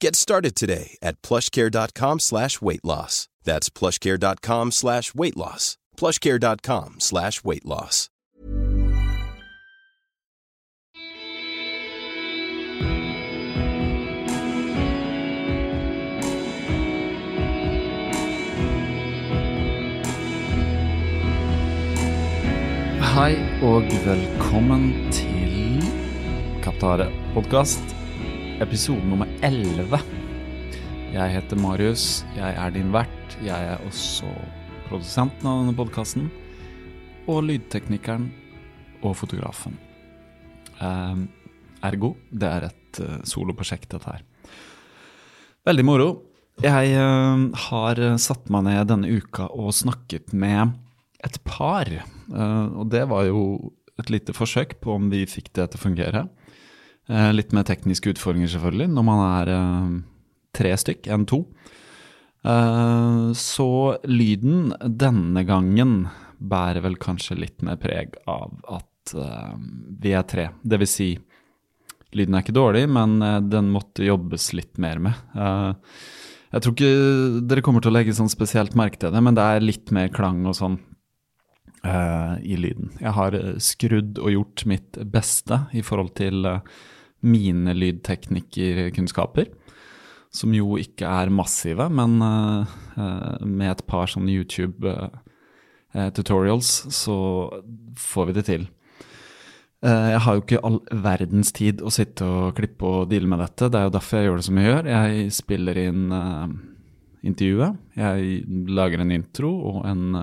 Get started today at plushcare.com slash weight loss. That's plushcare.com slash weight loss. plushcare.com slash weight loss. Hei og velkommen til Kaptare podkast, episode nummer 11. Jeg heter Marius, jeg er din vert. Jeg er også produsenten av denne podkasten. Og lydteknikeren og fotografen. Um, ergo, det er et uh, soloprosjekt, dette her. Veldig moro. Jeg uh, har satt meg ned denne uka og snakket med et par. Uh, og det var jo et lite forsøk på om vi fikk det til å fungere. Uh, litt med tekniske utfordringer, selvfølgelig, når man er uh, tre stykk enn to. så lyden denne gangen bærer vel kanskje litt mer preg av at vi er tre. Det vil si, lyden er ikke dårlig, men den måtte jobbes litt mer med. jeg tror ikke dere kommer til å legge sånn spesielt merke til det, men det er litt mer klang og sånn i lyden. Jeg har skrudd og gjort mitt beste i forhold til mine lydteknikerkunnskaper. Som jo ikke er massive, men uh, med et par sånne YouTube-tutorials så får vi det til. Jeg har jo ikke all verdens tid å sitte og klippe og deale med dette. Det er jo derfor jeg gjør det som jeg gjør. Jeg spiller inn intervjuet. Jeg lager en intro og en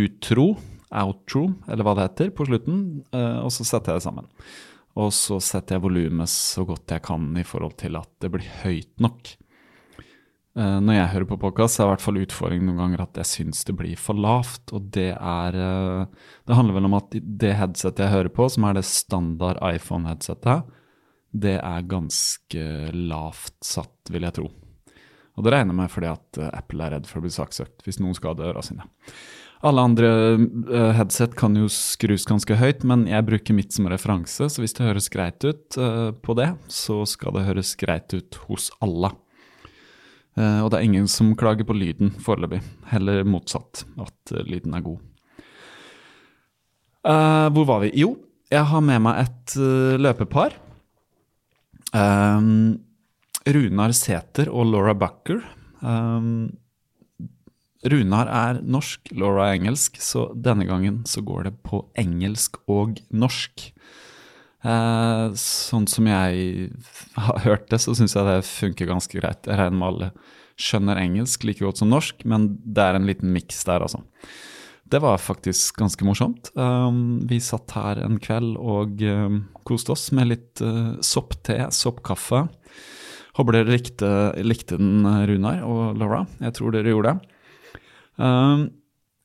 utro, outro, eller hva det heter, på slutten, og så setter jeg det sammen. Og så setter jeg volumet så godt jeg kan i forhold til at det blir høyt nok. Når jeg hører på podkast, er i hvert fall utfordringen noen ganger at jeg syns det blir for lavt. Og det er Det handler vel om at det headsetet jeg hører på, som er det standard iPhone-headsetet, det er ganske lavt satt, vil jeg tro. Og det regner jeg med fordi at Apple er redd for å bli saksøkt hvis noen skader øra sine. Alle andre uh, headset kan jo skrus ganske høyt, men jeg bruker mitt som referanse, så hvis det høres greit ut uh, på det, så skal det høres greit ut hos alle. Uh, og det er ingen som klager på lyden foreløpig, heller motsatt, at lyden er god. hvor var vi? Jo, jeg har med meg et løpepar. Runar Sæther og Laura Bucker. Um, Runar er norsk, Laura er engelsk, så denne gangen så går det på engelsk og norsk. Eh, sånn som jeg har hørt det, så syns jeg det funker ganske greit. Jeg regner med alle skjønner engelsk like godt som norsk, men det er en liten miks der, altså. Det var faktisk ganske morsomt. Um, vi satt her en kveld og um, koste oss med litt uh, soppte, soppkaffe. Håper dere likte, likte den, Runar og Laura. Jeg tror dere gjorde det. Uh,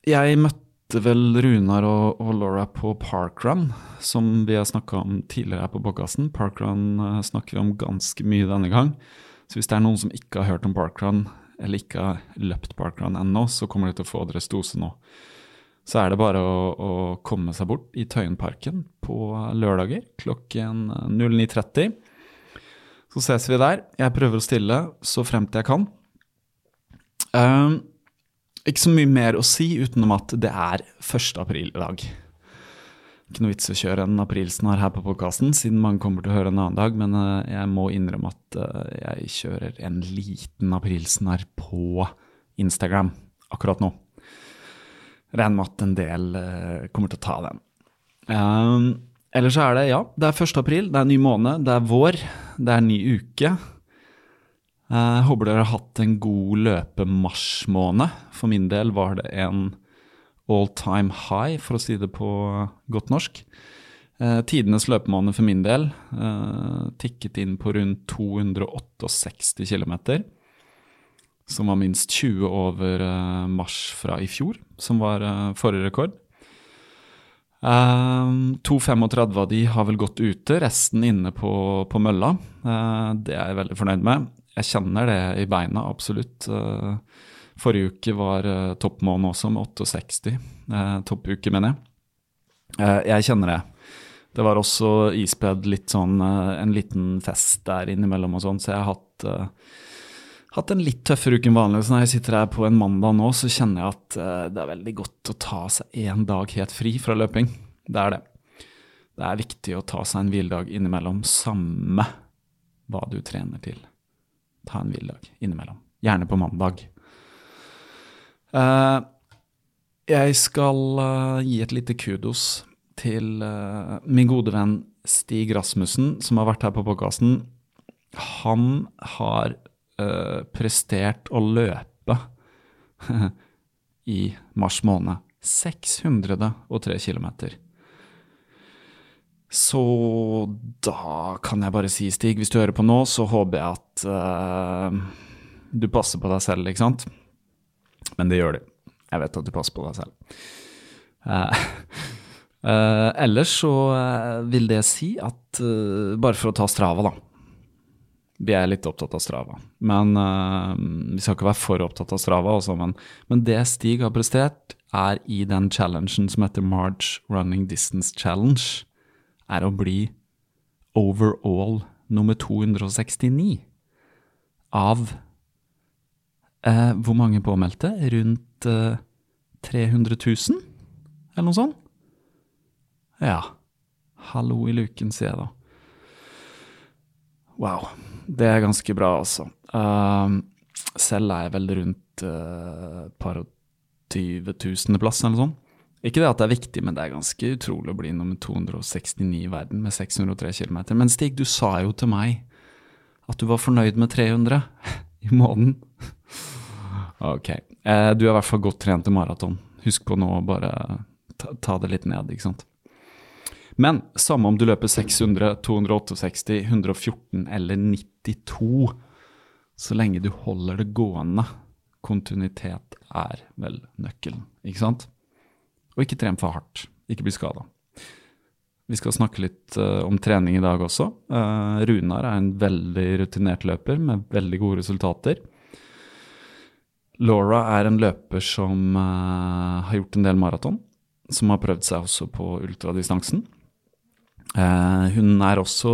jeg møtte vel Runar og, og, Laura på Parkrun, som vi har snakka om tidligere her på podkasten. Parkrun uh, snakker vi om ganske mye denne gang. Så hvis det er noen som ikke har hørt om Parkrun, eller ikke har løpt Parkrun ennå, så kommer de til å få deres dose nå. så er det bare å, å komme seg bort i Tøyenparken på lørdager klokken 09.30. Så ses vi der. Jeg prøver å stille så fremt jeg kan. Um, ikke så mye mer å si utenom at det er 1. april i dag. Ikke noe vits å kjøre en aprilsnarr her på podkasten, siden mange kommer til å høre en annen dag, men uh, jeg må innrømme at uh, jeg kjører en liten aprilsnarr på Instagram akkurat nå. Regner med at en del uh, kommer til å ta den. Um, ellers er det, ja, det er 1. april, det er en ny måned, det er vår, det er en ny uke. Jeg håper dere har hatt en god løpemarsjmåned. For min del var det en all time high, for å si det på godt norsk. Eh, tidenes løpemåned for min del eh, tikket inn på rundt 268 km som var minst 20 over mars fra i fjor, som var forrige rekord. Uh, 2,35 av de har vel gått ute, resten inne på, på mølla. Det er jeg veldig fornøyd med. Jeg kjenner det i beina, absolutt. Uh, forrige uke var uh, toppmåned også, med 68. toppuke, mener jeg. jeg kjenner det. Det var også ispedd litt sånn en liten fest der innimellom og sånn, så jeg har hatt hatt en litt tøffere uke enn vanlig. Så når jeg sitter her på en mandag nå, så kjenner jeg at det er veldig godt å ta seg én dag helt fri fra løping. Det er det. Det er viktig å ta seg en hviledag innimellom, samme hva du trener til. Ta en hviledag innimellom. Gjerne på mandag. Uh, jeg skal uh, gi et lite kudos til min gode venn Stig Rasmussen, som har vært her på podkasten. Han har uh, prestert å løpe i mars måned. 603 km. Så da kan jeg bare si, Stig, hvis du hører på nå, så håper jeg at uh, du passer på deg selv, ikke sant? Men det gjør du. Jeg vet at du passer på deg selv. Uh, uh, ellers så vil det si at Bare for å ta Strava, da. Vi er litt opptatt av Strava. Men Vi skal ikke være for opptatt av Strava også, men, men, det Stig har prestert, er i den challengen som heter March Running Distance Challenge, er å bli overall nummer 269 av eh, Hvor mange påmeldte? Rundt eh, 300 000, eller noe sånt? Ja. Hallo i luken, sier jeg da. Wow. Det er ganske bra, altså. Uh, selv er jeg vel rundt uh, par og tyve tusendeplass eller noe sånt. Ikke det at det er viktig, men det er ganske utrolig å bli nummer 269 i verden med 603 km. Men Stig, du sa jo til meg at du var fornøyd med 300 i måneden. ok. Uh, du er i hvert fall godt trent i maraton. Husk på nå å bare ta det litt ned, ikke sant. Men samme om du løper 600, 268, 114 eller 92, så lenge du holder det gående. Kontinuitet er vel nøkkelen, ikke sant? Og ikke tren for hardt. Ikke bli skada. Vi skal snakke litt uh, om trening i dag også. Uh, Runar er en veldig rutinert løper med veldig gode resultater. Laura er en løper som uh, har gjort en del maraton. Som har prøvd seg også på ultradistansen. Hun er også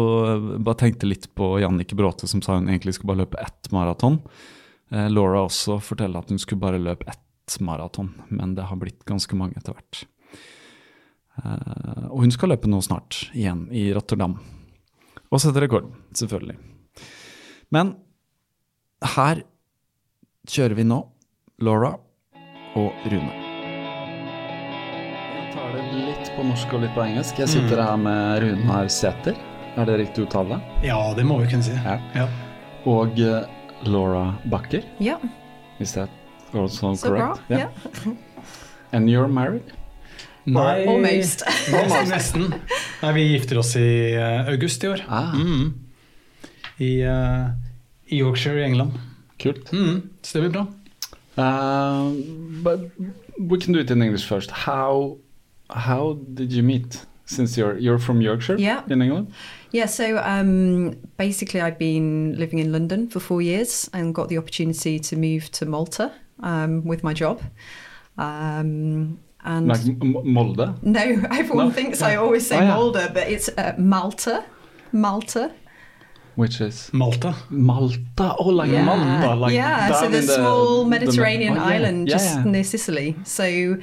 Bare tenkte litt på Jannicke Bråte som sa hun egentlig skulle bare løpe ett maraton. Laura også forteller at hun skulle bare løpe ett maraton, men det har blitt ganske mange etter hvert. Uh, og hun skal løpe nå snart, igjen, i Rotterdam. Og sette rekord, selvfølgelig. Men her kjører vi nå Laura og Rune litt på norsk og litt på engelsk. Jeg sitter mm. her med Runar Sæter. Er det riktig uttale? Ja, det må vi kunne si. Ja. Ja. Og uh, Laura Bakker. Ja. Hvis that also so correct? Bra. Yeah. And you're married? Nei, Almost. nesten. Nei, vi gifter oss i uh, august i år. Ah. Mm. I, uh, I, Yorkshire i England. Kult. Mm. Så det blir bra. Uh, but we can do it in English first. How how did you meet? Since you're you're from Yorkshire, yeah. in England. Yeah, so um, basically, I've been living in London for four years and got the opportunity to move to Malta um, with my job. Um, And Like M- Molde? no, everyone No? thinks I always say Oh, yeah. Malta, but it's uh, Malta. Malta. Which is Malta. Malta? Oh, like Yeah. Malta? Like yeah, so down the in small the- Mediterranean oh, yeah. island Yeah, just yeah. near Sicily. So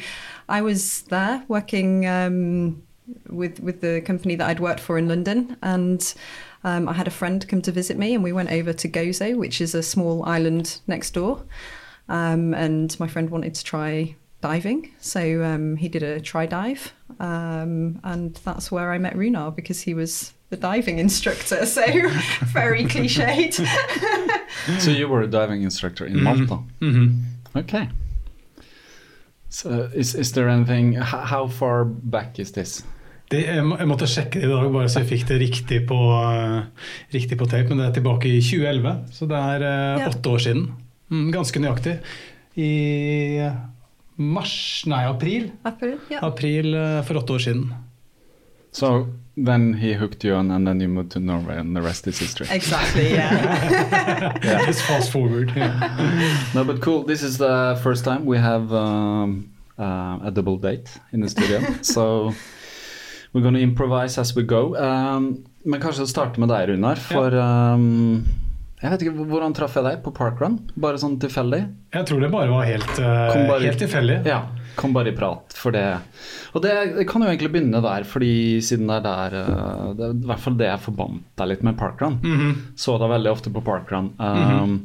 I was there working um, with with the company that I'd worked for in London, and um, I had a friend come to visit me, and we went over to Gozo, which is a small island next door. Um, and my friend wanted to try diving, so um, he did a try dive, um, and that's where I met Runar because he was the diving instructor. So very cliched. So you were a diving instructor in Malta? Mhm. Okay. So is, is there anything, h- how far back is this? Det, jeg, måtte sjekke det i dag, bare så jeg fikk det riktig på, eh, riktig på tape. Men det er tilbake i 2011, så det er eh, Ja. åtte år siden. Mm, ganske nøyaktig. I mars, nei april. April, ja. April eh, for åtte år siden. So then he hooked you on and then you moved to Norway and the rest is history. Exactly, yeah. Just fast forward. Yeah. No, but cool. This is the first time we have um, uh, a double date in the studio. so we're going to improvise as we go. Um, men kanskje starte med deg, Runar. For um, jeg vet ikke, Hvordan traff jeg deg? På parkrun? Bare sånn tilfeldig? Jeg tror det bare var helt, uh, bare- helt tilfeldig. Ja. Kom bare i prat for det. Og det, det kan jo egentlig begynne der, fordi siden det er der uh, Det er i hvert fall det jeg forbandt deg litt med parkrun. Mhm. Så deg veldig ofte på parkrun. Um,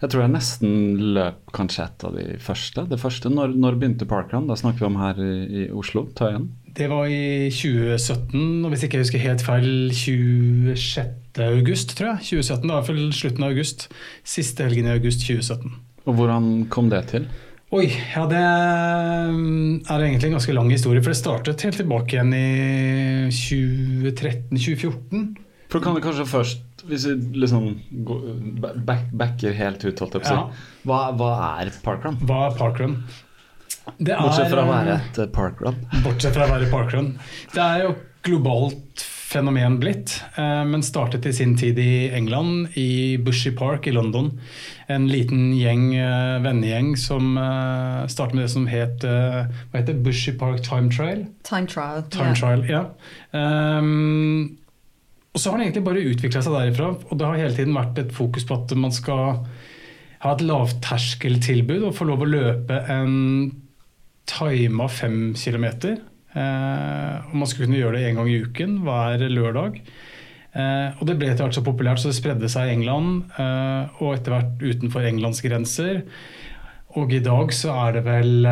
Jeg tror jeg nesten løp kanskje et av de første. Det første, Når, når begynte parkrun? Da snakker vi om her i, i Oslo, Tøyen. Det var i 2017, og hvis ikke jeg husker helt feil, 26. august, tror jeg. 2017, Det var fall slutten av august. Siste helgen i august 2017. Og hvordan kom det til? Oi, ja det mm, er egentlig en ganske lang historie, for det startet helt tilbake igjen i 2013-2014. For kan du kanskje først, hvis vi liksom går- back, backer helt ut, holdt jeg på å si. Ja. Hva, hva er parkrun? Hva er parkrun? Det Bortsett fra å være eh, et eh, parkrun. Bortsett fra å være parkrun. Det er jo globalt fenomen blitt, eh, men startet i sin tid i England, i Bushy Park i London. En liten gjeng, eh, vennegjeng som eh, startet med det som het hva heter? Bushy Park Time Trail. Time trial. Time yeah. trial, ja. Um, og så har den egentlig bare utvikla seg derifra. Og det har hele tiden vært et fokus på at man skal ha et lavterskeltilbud og få lov å løpe en tima fem kilometer. Eh, og man skulle kunne gjøre det én gang i uken hver lørdag. Eh, og det ble etter hvert så populært så det spredde seg i England, eh, og etter hvert utenfor Englands grenser. Og i dag så er det vel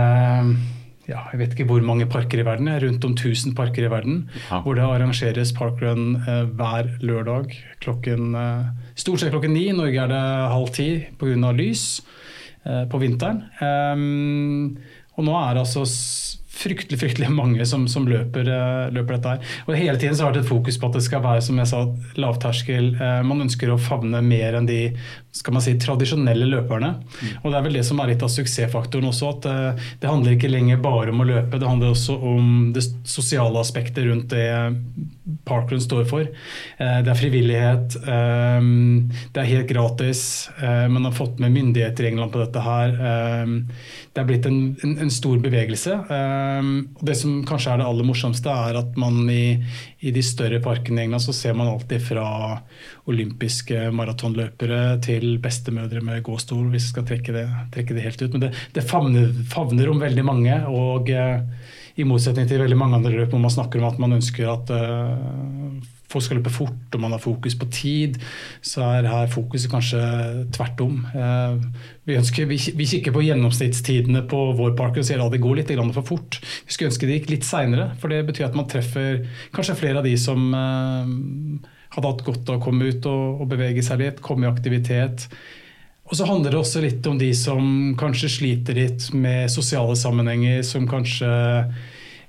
ja, jeg vet ikke hvor mange parker i verden, rundt om 1000 parker i verden, Ja. hvor det arrangeres parkrun hver lørdag klokken stort sett klokken ni. I Norge er det halv ti pga. lys eh, på vinteren. Og nå er det altså fryktelig fryktelig mange som, som løper, eh, løper dette her. Og Hele tiden så har det et fokus på at det skal være som jeg sa, lavterskel. Eh, man ønsker å favne mer enn de skal man si, tradisjonelle løperne. Og Det er vel det som er litt av suksessfaktoren også. at eh, Det handler ikke lenger bare om å løpe, det handler også om det sosiale aspektet rundt det parkrun står for. Det er frivillighet, det er helt gratis. Man har fått med myndigheter i England på dette her. Det er blitt en, en, en stor bevegelse. Eh, og Det som kanskje er det aller morsomste, er at man i, i de større parkene i England så ser man alltid fra olympiske maratonløpere til bestemødre med gåstol, hvis vi skal trekke det, trekke det helt ut. Men det, det favner, favner om veldig mange. og eh, i motsetning til veldig mange andre løp hvor man snakker om at man ønsker at eh, folk skal løpe fort og man har fokus på tid, så er her fokuset kanskje tvert om. Eh, vi, ønsker, vi, kikker på gjennomsnittstidene på vår park og sier at det går litt for fort. Vi skulle ønske det gikk litt seinere, for det betyr at man treffer kanskje flere av de som eh, hadde hatt godt av å komme ut og, og bevege seg litt, komme i aktivitet. Og så handler det også litt om de som kanskje sliter litt med sosiale sammenhenger, som kanskje,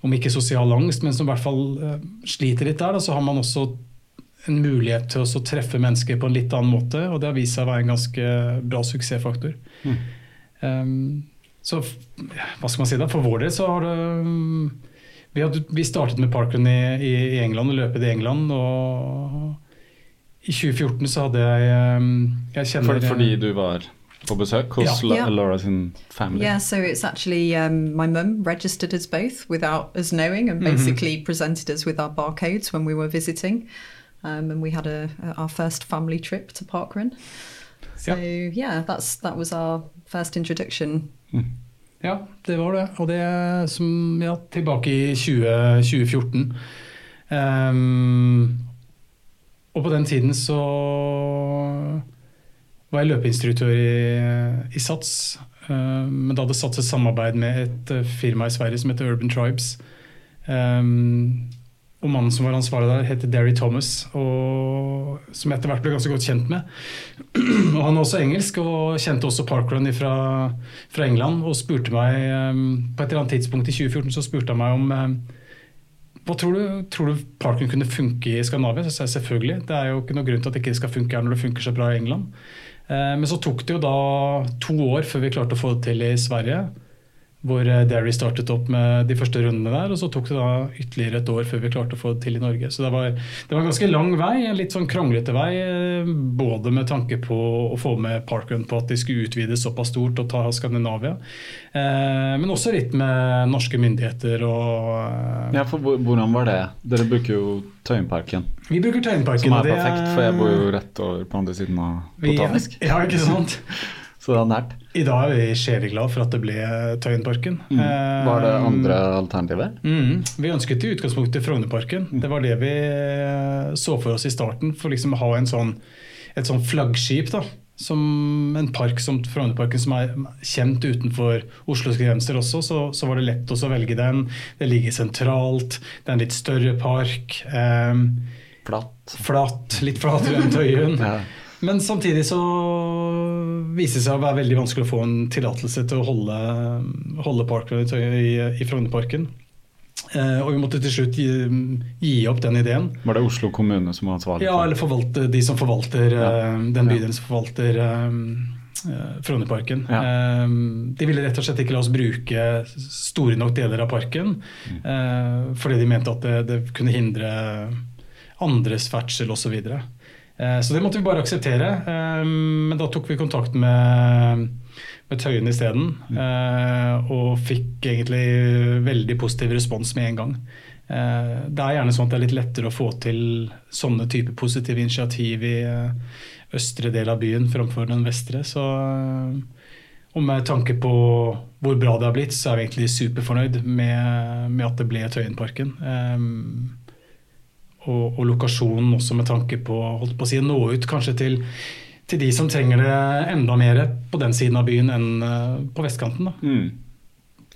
om ikke sosial angst, men som i hvert fall eh, sliter litt der. da, så har man også en mulighet til å så treffe mennesker på en litt annen måte, og det har vist seg å være en ganske bra suksessfaktor. Um, så hva skal man si da? For vår del så har det um, vi, hadde, vi startet med parkrun i, i, England og løpet i England. og i 2014 så hadde jeg um, Jeg kjenner For, fordi du var på besøk hos Ja. La- Laura sin family. Yeah, so it's actually um, my mum registered us both without us knowing and basically presented us with our barcodes when we were visiting. Um, and we had a, a, our first family trip to Parkrun. So yeah, that's that was our first introduction. Ja, det var det. Og det som Ja, tilbake i 20, 2014. Ehm, og på den tiden så var jeg løpeinstruktør i, i SATS. Ehm, men da hadde SATS et samarbeid med et eh, firma i Sverige som heter Urban Tribes. Ehm, og mannen som var ansvarlig der, heter Derry Thomas, og, som jeg etter hvert ble ganske godt kjent med. og han er også engelsk, og kjente også Parkrun fra, fra England. Og spurte meg eh, på et eller annet tidspunkt i 2014 så spurte han meg om eh, hva tror du, tror du Parkrun kunne funke i Skandinavia? Så sa jeg selvfølgelig. Det er jo ikke noe grunn til at det ikke skal funke her når det funker så bra i England. Eh, Men så tok det jo da to år før vi klarte å få det til i Sverige. Hvor eh, Derry startet opp med de første rundene der, og så tok det da ytterligere et år før vi klarte å få det til i Norge. Så det var, det var en ganske lang vei, en litt sånn kronglete vei. eh, Både med tanke på å få med Parkrun på at de skulle utvide såpass stort og ta Skandinavia. Eh, Men også litt med norske myndigheter og eh, Ja, for hvordan var det? Dere bruker jo Tøyenparken, Vi bruker Tøyenparken. som er perfekt, for jeg bor jo rett over på andre siden av vi- Botanisk. Ja, ikke sant? Så det er nært. I dag er vi sjeleglade for at det ble Tøyenparken. Mm. Eh, Var det andre alternativer? Mm. Vi ønsket i utgangspunktet Frognerparken. Det var det vi eh, så for oss i starten. For liksom å ha en sånn, et sånn flaggskip. da, som En park som Frognerparken, som er kjent utenfor Oslos grenser også, så, så var det lett også å velge den. Det ligger sentralt, det er en litt større park. Eh, Flatt. flatt, litt flatere enn Tøyen. Ja. Men samtidig så viser det seg å være veldig vanskelig å få en tillatelse til å holde, holde Parkrun i, i, Frognerparken. Eh, og vi måtte til slutt gi, gi opp den ideen. Var det Oslo kommune som var ansvarlig? Ja, eller forvalte, de som forvalter Ja. eh, den bydelen som forvalter eh, eh, Frognerparken. Ja. De ville rett og slett ikke la oss bruke store nok deler av parken, Mm. fordi de mente at det, det kunne hindre andres ferdsel osv. Så, videre. Eh, så det måtte vi bare akseptere. Eh, Men da tok vi kontakt med, med Tøyen isteden. eh, Og fikk egentlig veldig positiv respons med en gang. Eh, Det er gjerne sånn at det er litt lettere å få til sånne type positive initiativ i eh, østre del av byen framfor den vestre. Så, eh, og med tanke på hvor bra det har blitt, så er vi egentlig superfornøyd med, med at det ble Tøyenparken. Um, og, og lokasjonen også med tanke på, holdt på å si, nå ut kanskje til, til de som trenger det enda mer på den siden av byen enn eh, på vestkanten. Da. Mm.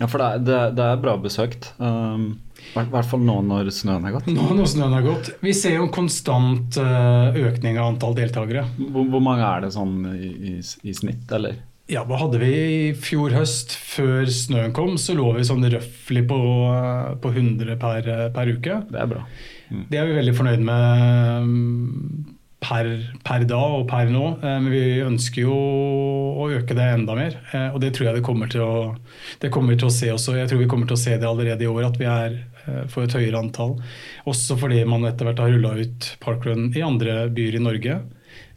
Ja, for det er, det, det er bra besøkt. Um, I hvert- hvert fall nå når snøen er gått. Nå når snøen er gått. Vi ser jo en konstant eh, økning av antall deltakere. Hvor, hvor mange er det sånn i, i, i snitt, eller? Ja, hva hadde vi i fjor høst? Før snøen kom, så lå vi sånn røftlig på, eh, på 100 per, per uke. Det er bra. Det er vi veldig fornøyd med mm, per, per da og per nå. Eh, Men vi ønsker jo å øke det enda mer. eh, Og det tror jeg det kommer til å, kommer til å se også. Jeg tror vi kommer til å se det allerede i år, at vi er eh, for et høyere antall. Også fordi man etter hvert har rulla ut parkrun i andre byer i Norge.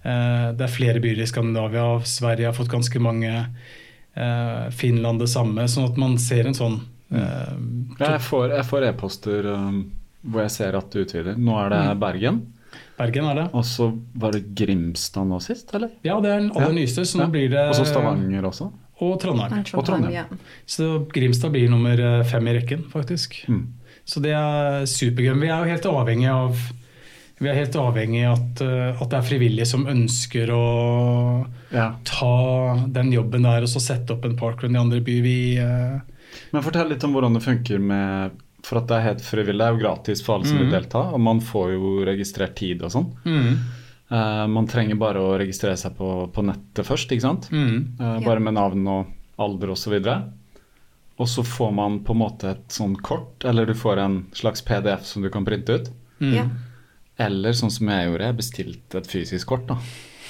Det er flere byer i Skandinavia. Sverige har fått ganske mange. Finland det samme. Sånn at man ser en sånn mm. Jeg får e-poster um, hvor jeg ser at du utvider. Nå er det Bergen. Bergen er det. Og så var det Grimstad nå sist, eller? Ja, det er den aller Ja. nyeste. Så nå Ja. blir det Og så Stavanger også. Og Trondheim. Trondheim. Og Trondheim. Ja. Så Grimstad blir nummer eh, fem i rekken, faktisk. Mm. Så det er supergøy. Vi er jo helt avhengig av vi er helt avhengig av at, eh, at det er frivillige som ønsker å Ja. ta den jobben der og så sette opp en parkrun i andre byer. Vi, uh... Men fortell litt om hvordan det funker med For at det er helt frivillig. Det er jo gratis for alle som vil Mhm. delta, og man får jo registrert tid og sånn. mm, Uh, man trenger bare å registrere seg på, på nettet først, ikke sant? mm, Uh, bare med navn og alder osv. Og så får man på en måte et sånn kort, eller du får en slags PDF som du kan printe ut. mm. Eller sånn som jeg gjorde, jeg bestilte et fysisk kort. da.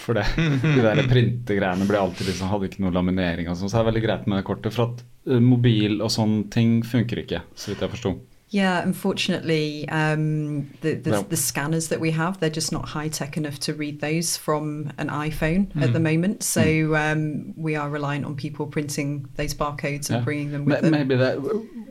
For det, de der printegreiene ble alltid liksom, hadde ikke noe laminering og sånn, så det er veldig greit med det kortet. For at eh, mobil og sånne ting funker ikke, så vidt jeg forsto. Yeah, unfortunately, um, the, the, Well- the scanners that we have, they're just not high tech enough to read those from an iPhone at Hmm. the moment. So um, we are reliant on people printing those barcodes and Yeah. bringing them with with them. Maybe that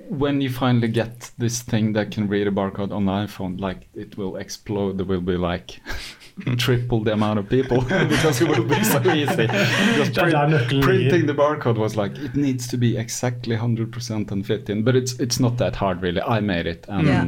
when you finally get this thing that can read a barcode on the iPhone, like it will explode. There will be like triple the amount of people because it will be so easy. Because Det der nøkkelen printing the barcode was like it needs to be exactly 100% and fit in, but it's it's not that hard really. I made it, and Yeah.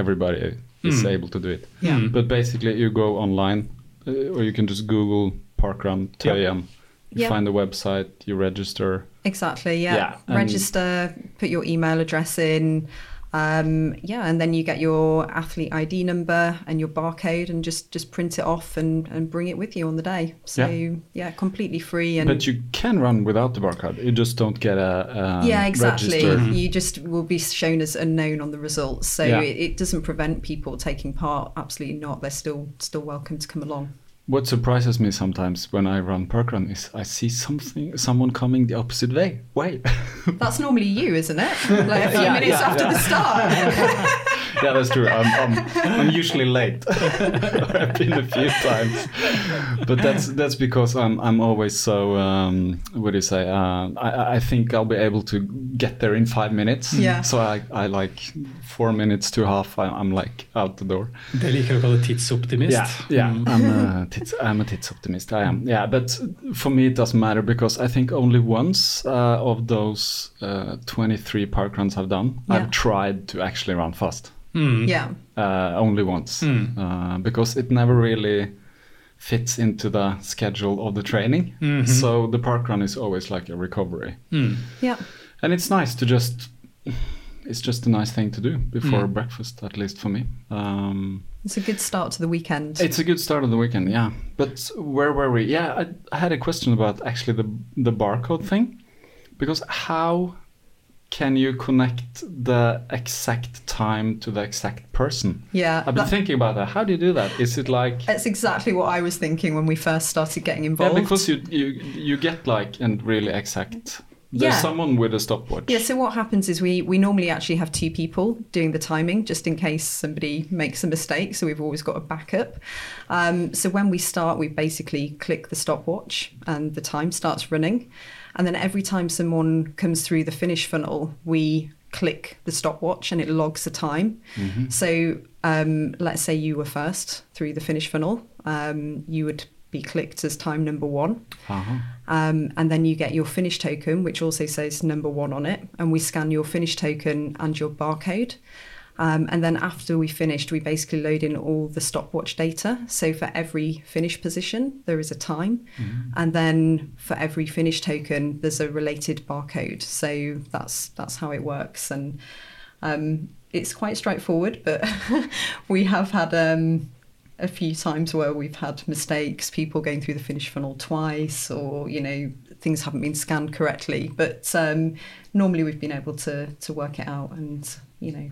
everybody is able to do it. Yeah. Mm. But basically, you go online, uh, or you can just Google Parkrun Tøyen. You Yeah. find the website, you register. Exactly, yeah. Yeah, Register, put your email address in. Um, yeah, and then you get your athlete ID number and your barcode and just, just print it off and, and bring it with you on the day. So, Yeah. yeah, completely free. and But you can run without the barcode. You just don't get a, a yeah exactly register. you just will be shown as unknown on the results so Yeah. it, it doesn't prevent people taking part absolutely not they're still still welcome to come along What surprises me sometimes when I run parkrun is I see something, someone coming the opposite way. Way. that's normally you isn't it like a few Yeah, minutes yeah, after yeah. the start yeah, that's true. I'm, I'm, I'm usually late. I've been a few times, but that's that's because I'm I'm always so um, what do you say? Uh, I I think I'll be able to get there in five minutes. Yeah. So I I like four minutes to half. I, I'm like out the door. Det liker å kalle tidsoptimist. Yeah, yeah. I'm a tids, I'm a tids optimist. I am. Yeah, but for me it doesn't matter because I think only once uh, of those uh, 23 park runs I've done, Yeah. I've tried to actually run fast. yeah Uh, only once uh, because it never really fits into the schedule of the training. So the park run is always like a recovery, yeah and it's nice to just. It's just a nice thing to do before breakfast, at least for me. Um, it's a good start to the weekend it's a good start of the weekend, yeah. But where were we? Yeah, I, I had a question about actually the the barcode thing, because how can you connect the exact time to the exact person? yeah I've been that- thinking about that. How do you do that? Is it like that's exactly what I was thinking when we first started getting involved. yeah, because you you you get like and really exact. There's Yeah. someone with a stopwatch. Yeah, so what happens is we, we normally actually have two people doing the timing just in case somebody makes a mistake. So we've always got a backup. Um, so when we start, we basically click the stopwatch and the time starts running. And then every time someone comes through the finish funnel, we click the stopwatch and it logs the time. So um, let's say you were first through the finish funnel, um, you would be clicked as time number one. Uh-huh. Um, and then you get your finish token, which also says number one on it. And we scan your finish token and your barcode. Um, and then after we finished, we basically load in all the stopwatch data. So for every finish position, there is a time. And then for every finish token, there's a related barcode. So that's that's how it works. And um, it's quite straightforward, but we have had um, a few times where we've had mistakes, people going through the finish funnel twice, or you know things haven't been scanned correctly. But um, normally we've been able to to work it out and you know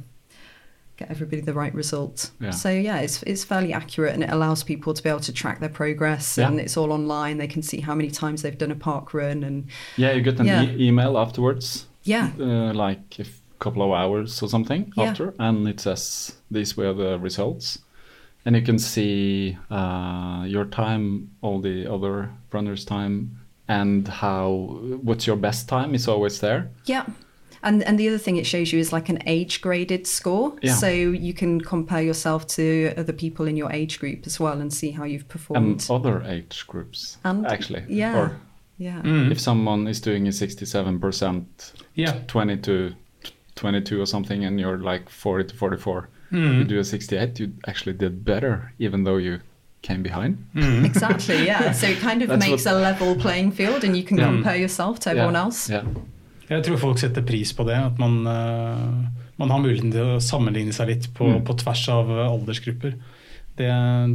get everybody the right result. Yeah. So yeah, it's it's fairly accurate and it allows people to be able to track their progress Yeah. and it's all online. They can see how many times they've done a park run and Yeah, you get an Yeah. e- email afterwards. yeah, uh, like a couple of hours or something after, and it says these were the results, and you can see uh, your time, all the other runners' time, and how what's your best time is always there. Yeah. And and the other thing it shows you is like an age graded score. Yeah. So you can compare yourself to other people in your age group as well and see how you've performed. And other age groups, And- actually. yeah. Or yeah. if someone is doing a 67%, Yeah. 20 to 22 or something, and you're like 40 to 44, you do a 68, you actually did better, even though you came behind. Exactly, yeah. So it kind of That's makes what- a level playing field and you can Yeah. compare yourself to everyone yeah. else. Yeah. Jeg tror folk setter pris på det, at man, eh, man har muligheten til å sammenligne seg litt på, Mm. på tvers av eh, aldersgrupper. Det,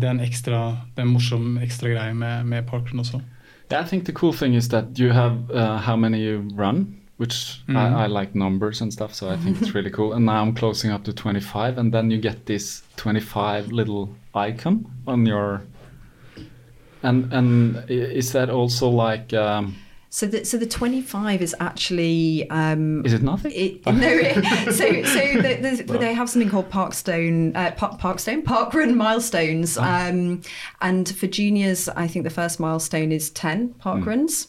det er en ekstra, det er en morsom ekstra greie med, med parkrun også. Yeah, I think the cool thing is that you have uh, how many you run, which Mhm. I, I like numbers and stuff, so I think it's really cool. And now I'm closing up to 25, and then you get this 25 little icon on your. And and is that also like um, So the so the twenty five is actually um, Is it nothing? It, no, it, so so the, the, they have something called Parkstone, uh, Park, Parkstone, Parkrun milestones, Oh. um, and for juniors, I think the first milestone is ten parkruns,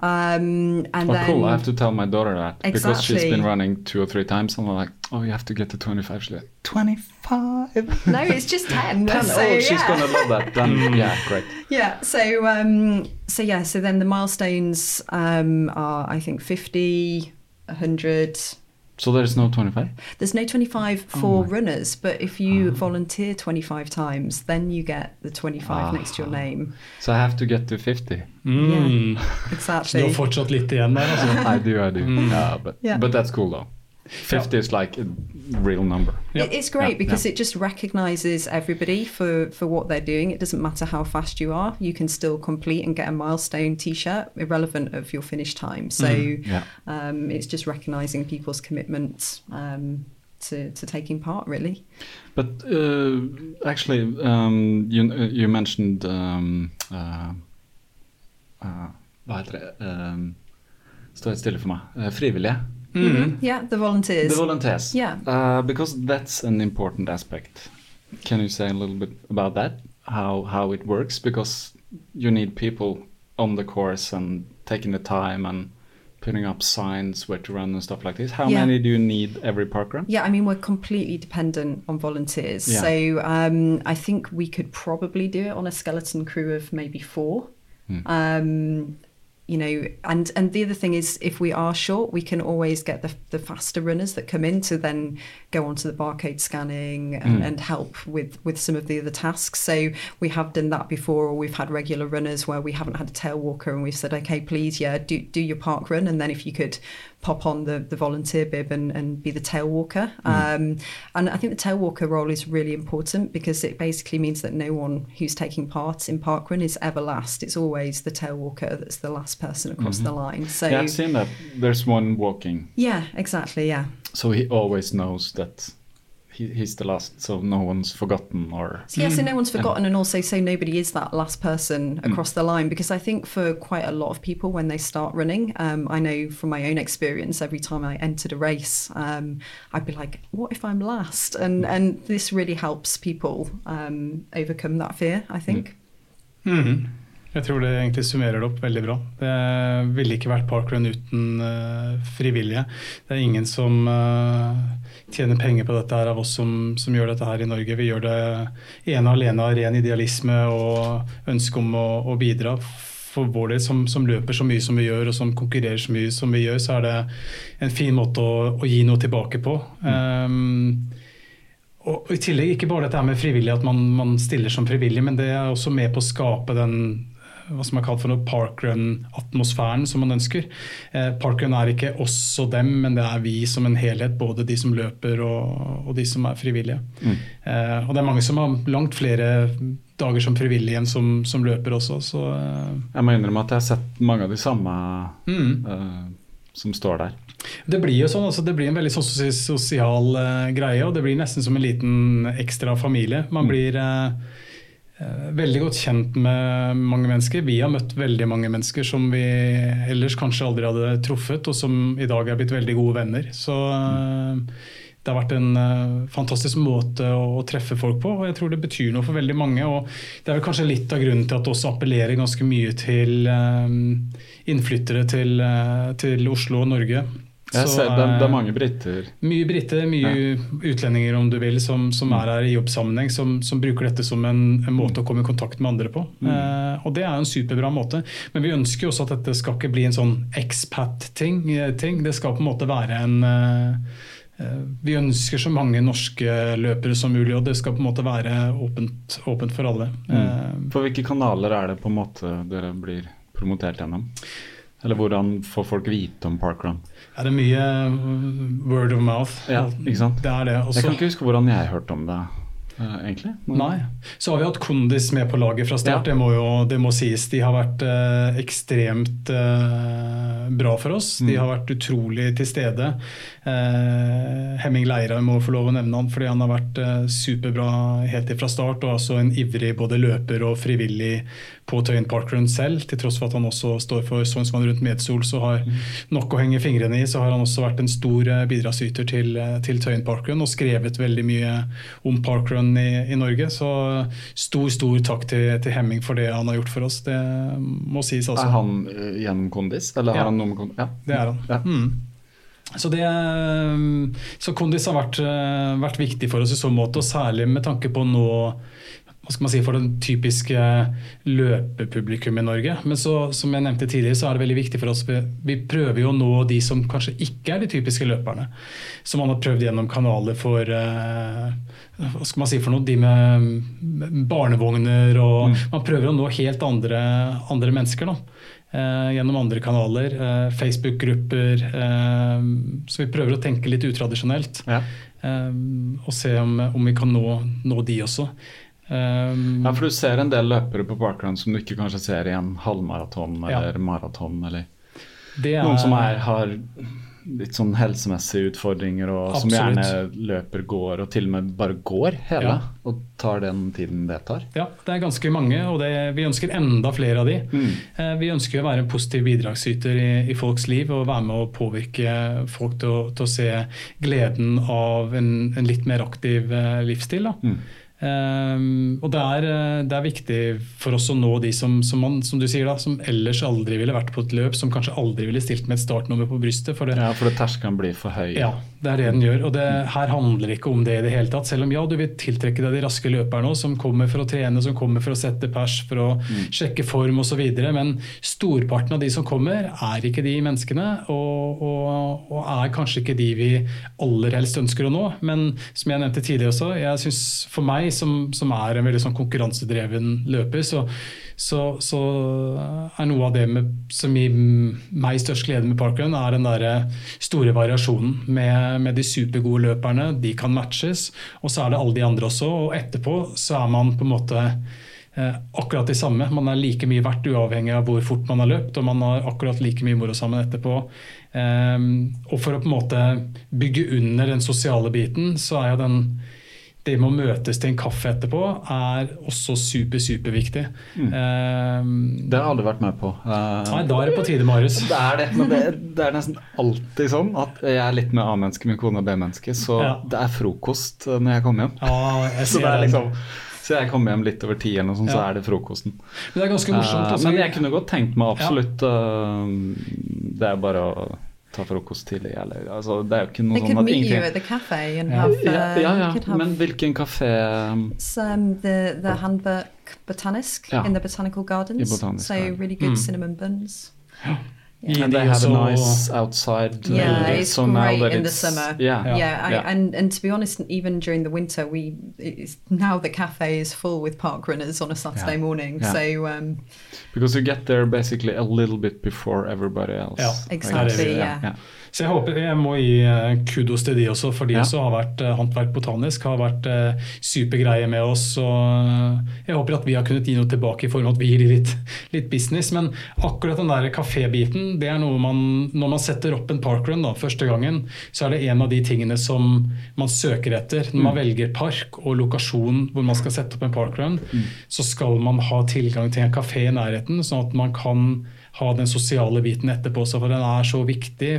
um, and Oh, then cool. I have to tell my daughter that because she's been running two or three times. And I'm like, oh, you have to get to 25. She's like, 25? no, it's just ten. Ten. so, oh, she's yeah. going to love that. Then, yeah, great. Yeah. So um, so yeah. So then the milestones um, are I think 50, 100. So there's no 25? There's no 25 Oh for runners, but if you volunteer 25 times, then you get the 25 next Ah. to your name. So I have to get to 50. Mm. Yeah, Så du exactly. har fortsatt litt igjen der, altså. I do, I do. Yeah, but, Yeah. but that's cool though. 50 is like a real number. Yeah. It- It's great Yeah, because yeah. it just recognizes everybody for, for what they're doing. It doesn't matter how fast you are, you can still complete and get a milestone t shirt, irrelevant of your finish time. So Yeah. um, it's just recognizing people's commitment um, to, to taking part, really. But uh, actually, um, you, you mentioned um, uh, uh, Hva heter det? Um, Står helt stille for meg. Uh, frivillige. Yeah, the volunteers. The volunteers. Yeah. Uh, because that's an important aspect. Can you say a little bit about that? How how it works? Because you need people on the course and taking the time and putting up signs where to run and stuff like this. How Yeah. many do you need every park run? Yeah, I mean, we're completely dependent on volunteers. Yeah. So um, I think we could probably do it on a skeleton crew of maybe four. Um, you know, and and the other thing is, if we are short, we can always get the the faster runners that come in to then go onto the barcode scanning and, hmm. and help with with some of the other tasks. So we have done that before, or we've had regular runners where we haven't had a tail walker, and we've said, okay, please, yeah, do do your park run, and then if you could pop on the the volunteer bib and and be the tail walker. Um, and I think the tail walker role is really important because it basically means that no one who's taking part in parkrun is ever last. It's always the tail walker that's the last person across the line. So Yeah, I've seen that. There's one walking, yeah, exactly. Yeah. so he always knows that he, he's the last, so no one's forgotten or. So yeah, so no one's forgotten, and also so nobody is that last person across the line. Because I think for quite a lot of people, when they start running, um, I know from my own experience, every time I entered a race, um, I'd be like, "What if I'm last?" And and this really helps people um, overcome that fear. I think. Mhm. Jeg tror det egentlig summerer det opp veldig bra. Det ville ikke vært parkrun uten eh, frivillige. Det er ingen som eh, tjener penger på dette her av oss som, som gjør dette her i Norge. Vi gjør det ene alene av ren idealisme og ønske om å, å bidra. For vår del, som, som løper så mye som vi gjør, og som konkurrerer så mye som vi gjør, så er det en fin måte å, å gi noe tilbake på. Um, og i tillegg ikke bare dette her med frivillig, at man, man stiller som frivillig, men det er også med på å skape den hva som er kalt for noe parkrun-atmosfæren som man ønsker. Eh, parkrun er ikke oss og dem, men det er vi som en helhet. Både de som løper og, og de som er frivillige. Eh, og det er mange som har langt flere dager som frivillige enn som, som løper også. Så eh, Jeg må innrømme at jeg har sett mange av de samme mm. eh, som står der. Det blir jo sånn, altså det blir en veldig sos- sosial eh, greie, og det blir nesten som en liten ekstra familie. Man blir eh, eh, veldig godt kjent med mange mennesker. Vi har møtt veldig mange mennesker som vi ellers kanskje aldri hadde truffet, og som i dag er blitt veldig gode venner. Så eh, det har vært en eh, fantastisk måte å, treffe folk på, og jeg tror det betyr noe for veldig mange. og Det er vel kanskje litt av grunnen til at det også appellerer ganske mye til eh, innflyttere til, eh, til Oslo og Norge. Jeg ser, det, det eh, er mange briter. mye briter, mye utlendinger om du vil, som, som er her i jobbsammenheng, som, som bruker dette som en, en måte å komme i kontakt med andre på. Eh, og det er en superbra måte. Men vi ønsker jo også at dette skal ikke bli en sånn expat-ting. eh, ting. Det skal på en måte være en eh, eh, vi ønsker så mange norske løpere som mulig, og det skal på en måte være åpent, åpent for alle. Eh, For hvilke kanaler er det på en måte dere blir promotert gjennom? Eller hvordan får folk vite om parkrun? er det mye eh, word of mouth? Ja, ikke sant? Det det. Jeg kan ikke huske hvordan jeg hørte om det, eh, egentlig. Men- Nei. Så har vi hatt Kondis med på laget fra start. Ja. Det, må jo, det må sies. De har vært eh, ekstremt eh, bra for oss. De har vært utrolig til stede. Eh, Hemming Leira må få lov å nevne han, fordi han har vært eh, superbra helt fra start. Og også en ivrig både løper og frivillig på Tøyen Parkrun selv, til tross for at han også står for Sognsvann rundt Medsol, så har nok å henge fingrene i, så har han også vært en stor eh, bidragsyter til, eh, til Tøyen Parkrun og skrevet veldig mye om parkrun i, i Norge. Så stor, stor takk til, til, Hemming for det han har gjort for oss. Det må sies altså. Er han uh, gjennom Kondis, eller har ja. han noe med Kondis? Ja, det er han. Ja. Mm. Så, det, så, Kondis har vært, vært, viktig for oss i så måte, og særlig med tanke på nå hva skal man si, for den typiske løpepublikum i Norge. Men så, som jeg nevnte tidligere, så er det veldig viktig for oss. Vi, prøver jo å nå de som kanskje ikke er de typiske løperne. Som man har prøvd gjennom kanaler for uh, hva skal man si for noe, de med barnevogner og mm. Man prøver å nå helt andre, andre mennesker. da. Uh, gjennom andre kanaler, uh, Facebook-grupper. så vi prøver å tenke litt utradisjonelt. Ja. og se om, om, vi kan nå, nå de også. Um, ja, for du ser en del løpere på parkrun som du ikke kanskje ser i en halvmaraton eller ja. maraton. Eller er, noen som er, har litt sånn helsemessige utfordringer og absolutt. som gjerne løper, går og til og med bare går hele. Ja. Og tar den tiden det tar. Ja, det er ganske mange, og det, vi ønsker enda flere av de. Mm. Eh, vi ønsker å være en positiv bidragsyter i, i, folks liv og være med å påvirke folk til til å se gleden av en, en litt mer aktiv eh, livsstil. da. Mm. Um, og det er, eh, det er, viktig for oss å nå de som, som, man, som, du sier da, som ellers aldri ville vært på et løp, som kanskje aldri ville stilt med et startnummer på brystet. For det, ja, for terskelen blir for høy. Ja, det er det den gjør. Og det, her handler ikke om det i det hele tatt. Selv om ja, du vil tiltrekke deg de raske løperne som kommer for å trene, som kommer for å sette pers, for å mm. sjekke form osv. Men storparten av de som kommer, er ikke de menneskene, og, og, og, er kanskje ikke de vi aller helst ønsker å nå. Men som jeg nevnte tidligere også, jeg synes for meg som, som, er en veldig sånn konkurransedreven løper, så, så, så, er noe av det med, som gir meg størst glede med parkrun, er den der store variasjonen med, med, de supergode løperne. De kan matches, og så er det alle de andre også. Og etterpå så er man på en måte eh, akkurat de samme. Man er like mye verdt uavhengig av hvor fort man har løpt, og man har akkurat like mye moro sammen etterpå. Um, og for å på en måte bygge under den sosiale biten, så er jo den det med å møtes til en kaffe etterpå er også super, superviktig. Mm. Um, det har jeg aldri vært med på. Uh, nei, da er det på tide, Marius. Det er det, men det, det, er nesten alltid sånn at jeg er litt med A-menneske, min kone er B-menneske, så ja. det er frokost når jeg kommer hjem. Ah, jeg så det er liksom så jeg kommer hjem litt over ti, eller noe sånt, ja. så er det frokosten. Men det er ganske morsomt. Uh, men jeg kunne godt tenkt meg absolutt ja. uh, Det er bare å ta frokost tidlig, eller altså, Det er jo ikke noe sånn at ingenting at the cafe and have, uh, ja, ja, ja. Have, men hvilken kafé so, um, the, the Handbook Botanisk ja. in the Botanical Gardens. Botanisk, so really good mm. cinnamon buns. Ja. Yeah. And they have a nice outside. Uh, yeah, it's so great in the summer. Yeah, yeah, yeah, I, yeah, And and to be honest, even during the winter, we now the cafe is full with park runners on a Saturday yeah. morning. So um, because you get there basically a little bit before everybody else. Yeah, exactly. yeah. Så jeg håper jeg må gi eh, kudos til de også, for de ja. også har vært uh, Håndverk Botanisk har vært uh, supergreie med oss. og Jeg håper at vi har kunnet gi noe tilbake i form av at vi gir litt, litt business. Men akkurat den der kafébiten, det er noe man Når man setter opp en parkrun da, første gangen, så er det en av de tingene som man søker etter. Når man mm. velger park og lokasjon hvor man skal sette opp en parkrun, mm. så skal man ha tilgang til en kafé i nærheten, sånn at man kan ha den sosiale biten etterpå. Så for den er så viktig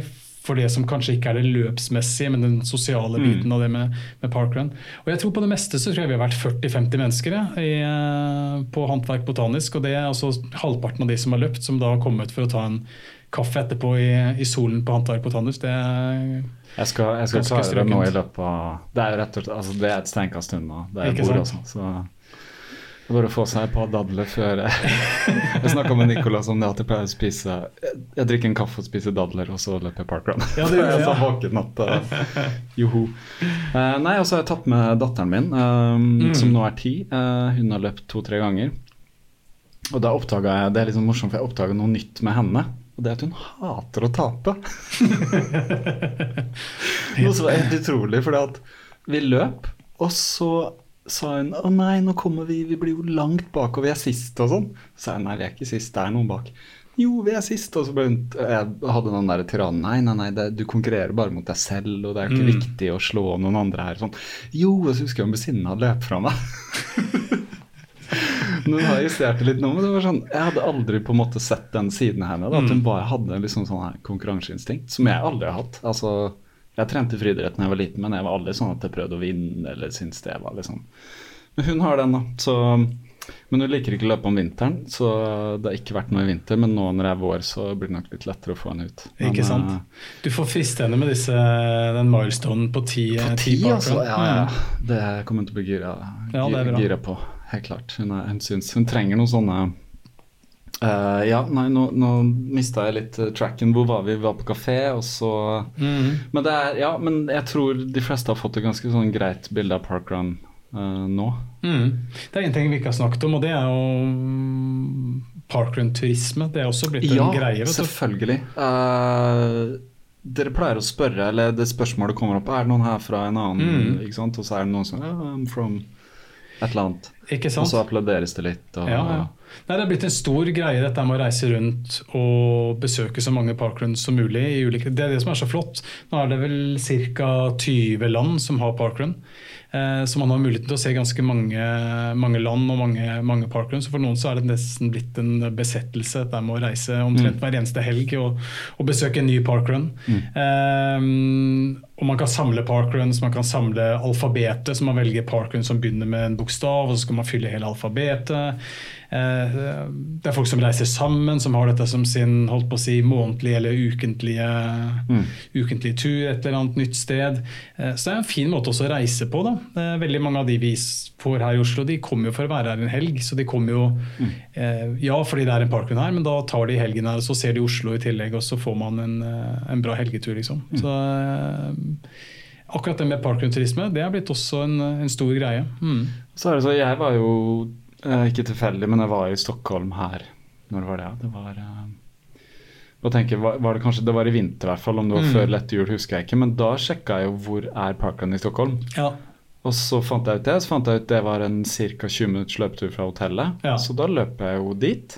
for det som kanskje ikke er det løpsmessige, men den sosiale mm. biten mm. av det med, med, parkrun. Og jeg tror På det meste så tror jeg vi har vært 40-50 mennesker i, eh, på Håndverk botanisk. og Det er altså halvparten av de som har løpt, som da har kommet for å ta en kaffe etterpå i, i solen på Håndverk botanisk. Det er jeg skal, jeg skal klare det nå i løpet av Det er jo rett og slett, altså det er et steinkast unna der jeg bor også. så... Bare å få seg et par dadler før Jeg, snakka med Nicolas om det at jeg pleier å spise Jeg drikker en kaffe og spiser dadler, og så løper jeg parkrun. Ja, det gjør jeg. så våken at uh, Joho. Uh, nei, og så har jeg tatt med datteren min, um, mm. som nå er ti. Uh, hun har løpt to-tre ganger. Og da oppdaga jeg Det er litt sånn morsomt, for jeg oppdaga noe nytt med henne. Og det er at hun hater å tape. noe som er helt utrolig, for vi løp, og så sa hun å nei, nå kommer vi, vi blir jo langt bak, og vi er sist og sånn. Så sa jeg nei, vi er ikke sist, det er noen bak. Jo, vi er sist. Og så ble hun, jeg hadde den der tyrannen. Nei, nei, nei, det, du konkurrerer bare mot deg selv, og det er jo ikke mm. viktig å slå noen andre her. Sånn. Jo, og så husker jeg om besinna hadde løpt fra meg. Hun har justert det litt nå, men det var sånn, jeg hadde aldri på en måte sett den siden henne. Da, at hun bare hadde liksom sånn her konkurranseinstinkt, som jeg aldri har hatt. Altså, jeg trente friidrett da jeg var liten, men jeg var aldri sånn at jeg prøvde å vinne eller syntes det var liksom Men hun har den, da. Så, men hun liker ikke å løpe om vinteren, så det har ikke vært noe i vinter. Men nå når det er vår, så blir det nok litt lettere å få henne ut. Men, Ikke sant? eh, Du får friste henne med disse, den milestonen på ti, På ti ti, altså. Ja, ja. Det kommer hun til å bli gira, Ja, er bra. gira på. Helt klart. Hun, er, hun syns hun trenger noen sånne eh, Ja, nei, nå, nå mista jeg litt eh, tracken. Hvor var vi? Vi var på kafé, og så mm. Men det er Ja, men jeg tror de fleste har fått et ganske sånn greit bilde av parkrun uh, nå. Mm. Det er en ting vi ikke har snakket om, og det er jo mm, parkrun-turisme. Det er også blitt en greie. Ja, selvfølgelig. Uh, dere pleier å spørre, eller det spørsmålet kommer opp, er det noen her fra en annen, Mm. sant? Og så er det noen som I'm from et eller annet. Ikke Og så applauderes det litt. Og, Ja, ja. Nei, det er blitt en stor greie dette med å reise rundt og besøke så mange parkruns som mulig. i ulike, Det er det som er så flott. Nå er det vel ca. 20 land som har parkrun. Eh, så man har muligheten til å se ganske mange, mange land og mange, mange parkruns. Så for noen så er det nesten blitt en besettelse dette med å reise omtrent hver eneste helg og, og besøke en ny parkrun. Eh, og man kan samle parkruns, man kan samle alfabetet, så man velger parkrun som begynner med en bokstav, og så skal man fylle hele alfabetet. Eh, Det er folk som reiser sammen, som har dette som sin holdt på å si, månedlige eller ukentlige, ukentlige tur et eller annet nytt sted. Eh, Så det er en fin måte også å reise på. da. Eh, Veldig mange av de vi får her i Oslo, de kommer jo for å være her en helg. Så de kommer jo mm. ja, fordi det er en parkrun her, men da tar de helgen her, og så ser de Oslo i tillegg, og så får man en, en bra helgetur, liksom. Så eh, akkurat det med parkrunturisme, det er blitt også en, en stor greie. Mm. Så er det så, jeg var jo eh, ikke tilfeldig, men jeg var i Stockholm her. Når var det? Det var eh, hva tenker, var, var det kanskje det var i vinter, i hvert fall. Om det var Mm. før lette jul, husker jeg ikke. Men da sjekka jeg jo hvor er parkene i Stockholm. Ja. Og så fant jeg ut det. Så fant jeg ut det var en ca. 20 minutters løpetur fra hotellet. Ja. Så da løp jeg jo dit.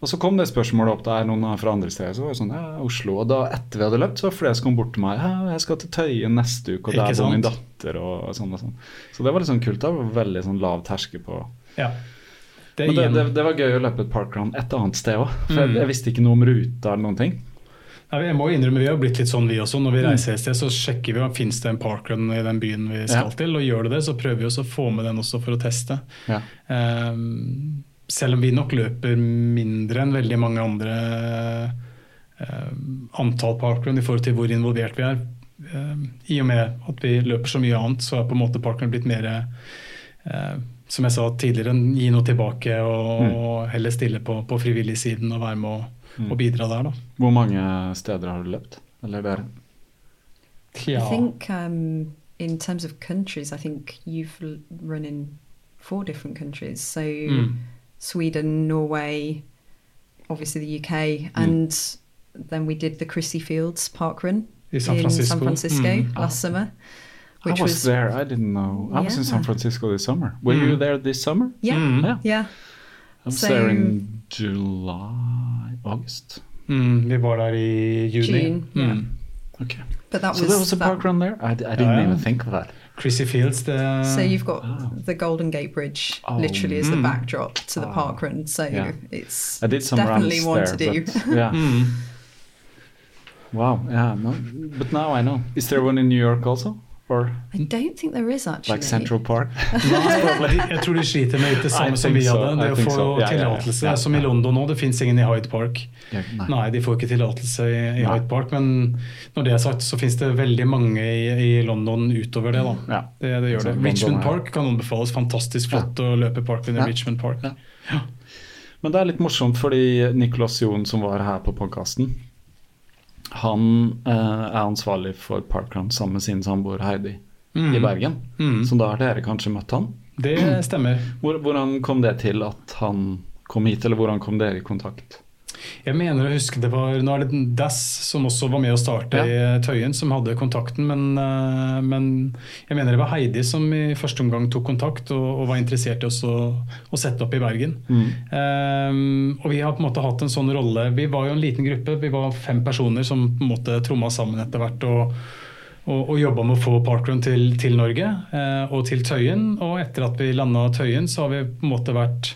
Og så kom det spørsmålet opp. der er noen fra andre steder. Så var det sånn, ja, Oslo. Og da etter vi hadde løpt, så var det flere som kom bort til meg. Ja, jeg skal til Tøyen neste uke, og der bor min datter. Og sånn og sånn. Så det var litt sånn kult. det var Veldig sånn lav terskel på ja. Det, Men det, det, det var gøy å løpe et parkrun et annet sted òg. For Mm. jeg visste ikke noe om ruta eller noen ting. Nei, jeg må innrømme, Vi har blitt litt sånn vi også. Når Mm. vi reiser et sted, så sjekker vi om finnes det en parkrun i den byen vi skal Ja. til. og Gjør det det, så prøver vi også å få med den også for å teste. Ja. Ehm, selv om vi nok løper mindre enn veldig mange andre eh, antall parkrun i forhold til hvor involvert vi er. eh, I og med at vi løper så mye annet, så er på en måte parkrun blitt mer eh, som jeg sa tidligere, gi noe tilbake og, Mm. og heller stille på, på frivillig-siden og være med og, Mm. og bidra der. da. Hvor mange steder har du løpt? Eller der? I think um, in terms of countries, I think you've run in four different countries. So Mm. Sweden, Norway, obviously the UK, and then we did the Chrissy Fields Park Run I San in San Francisco Mm. last summer, I was, was, there. I didn't know. I was in San Francisco this summer. Were Mm. you there this summer? yeah, Mm. Yeah. yeah. I was So- there in July, August. Mm, vi var der i juni. June, yeah. Mm. Okay. But that so was there was a that- park run there. I didn't Yeah. even think of that. Chrissy Fields, det So you've got Oh. the Golden Gate Bridge Oh, literally as the mm. backdrop to the Oh, park run. So yeah. it's I did some definitely runs one there. to do. But, yeah. Mm. Wow. Yeah. No, but now I know. Is there one in New York also, or I don't think there is actually. like Central Park? Jeg tror de sliter med det samme som think vi so, hadde. Det å få so. Ja, Yeah, tillatelse. Som i. London nå, det fins ingen i Hyde Park. Nei. Nei, de får ikke tillatelse i, i Hyde Park. Men når det er sagt, så fins det veldig mange i, i London utover det. da. Ja. Det, det gjør det. London Richmond Park kan anbefales. Fantastisk flott å løpe parken i Ja. Richmond Park. Ja. Men det er litt morsomt, fordi Nicolas Jon, som var her på podkasten, han eh, er ansvarlig for Parkrun sammen med sin samboer Heidi Mm. i Bergen. Mm. Så da har dere kanskje møtt han? Det stemmer. Hvor, hvordan kom det til at han kom hit, eller hvordan kom dere i kontakt? Jeg mener å huske det var Nå er det Dass som også var med å starte i Tøyen, som hadde kontakten. Men, eh, men jeg mener det var Heidi som i første omgang tok kontakt og, og var interessert i oss å sette opp i Bergen. Um, og vi har på en måte hatt en sånn rolle. Vi var jo en liten gruppe, vi var fem personer som på en måte tromma sammen etter hvert. og og, og jobba med å få parkrun til, til Norge eh, og til Tøyen. Og etter at vi landa Tøyen, så har vi på en måte vært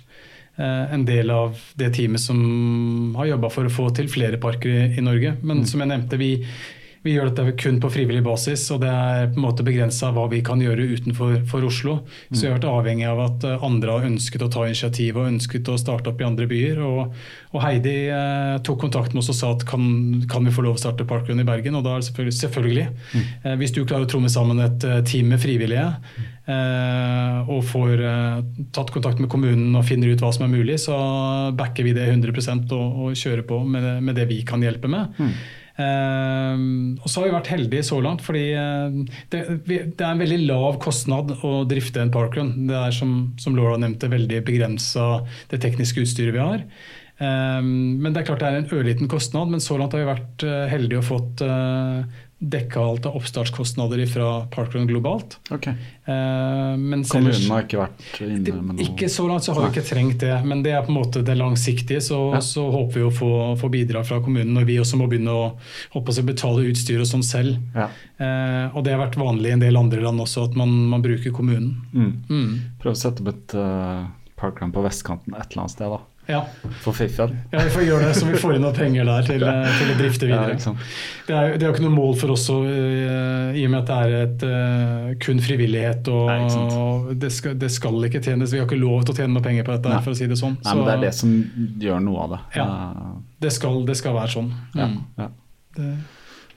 en del av det teamet som har jobba for å få til flere parker i, i Norge. Men som jeg nevnte, vi, vi gjør dette kun på frivillig basis, og det er på en måte begrensa hva vi kan gjøre utenfor for Oslo. Så vi har vært avhengig av at eh, andre har ønsket å ta initiativ og ønsket å starte opp i andre byer. Og, og Heidi eh, tok kontakt med oss og sa at kan, kan vi få lov å starte Parkrun i Bergen? Og da er det selvfølgelig, selvfølgelig. Eh, hvis du klarer å tromme sammen et eh, team med frivillige eh, og får eh, tatt kontakt med kommunen og finner ut hva som er mulig, så backer vi det 100 og, og kjører på med med det vi kan hjelpe med. Eh, og så har vi vært heldige så langt, fordi eh, det, er en veldig lav kostnad å drifte en parkrun. Det er som, som Laura nevnte, veldig begrensa det tekniske utstyret vi har. Eh, men det er klart det er en ørliten kostnad, men så langt har vi vært eh, heldige og fått uh, dekka alt av oppstartskostnader fra Parkrun globalt. Okay. Eh, men Kommunen har ikke vært inne med noe ikke så langt så har vi ikke trengt det, men det er på en måte det langsiktige. Så, Ja. så håper vi å få, få bidrag fra kommunen når vi også må begynne å å betale utstyr og sånn selv. Ja. Eh, og det har vært vanlig i en del andre land også, at man, man bruker kommunen. Mm. Mm. Prøv å sette opp et uh, parkrun på vestkanten et eller annet sted, da. Ja. For fiffen. ja, vi får gjøre det, så vi får inn noen penger der til, eh, til å drifte videre. Ja. Det er, jo- det er jo ikke noe mål for oss, eh, i og med at det er et, eh, kun frivillighet. og, Nei, og det, skal, det skal ikke tjenes. Vi har ikke lov til å tjene noe penger på dette, Nei. for å si det sånn. Nei, men det er det som gjør noe av det. Ja. Det, skal, det skal være sånn. ja, Mm. ja.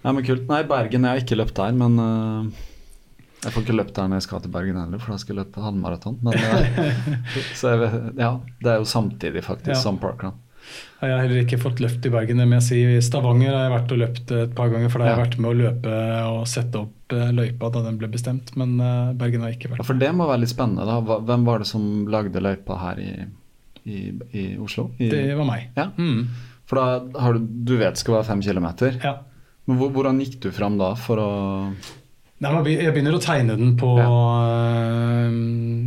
Men kult. Nei, Bergen, jeg har ikke løpt der, men eh, jeg får ikke løpt der når jeg skal til Bergen heller, for da skal jeg løpe halvmaraton. Men eh, så jeg, ja, det er jo samtidig faktisk Ja. som parkrun. Jeg har heller ikke fått løpt i Bergen. Det må jeg si. I Stavanger har jeg vært og løpt et par ganger, for da har jeg vært med å løpe og sette opp eh, løypa da den ble bestemt. Men eh, Bergen har jeg ikke Ja, vært. for det må være litt spennende. da. Hvem var det som lagde løypa her i, i, i Oslo? I, Det var meg. Ja. Mm. For da har du, du vet det skal være fem kilometer. Ja. Men hvordan gikk du fram da for å Nei, Jeg begynner å tegne den på eh,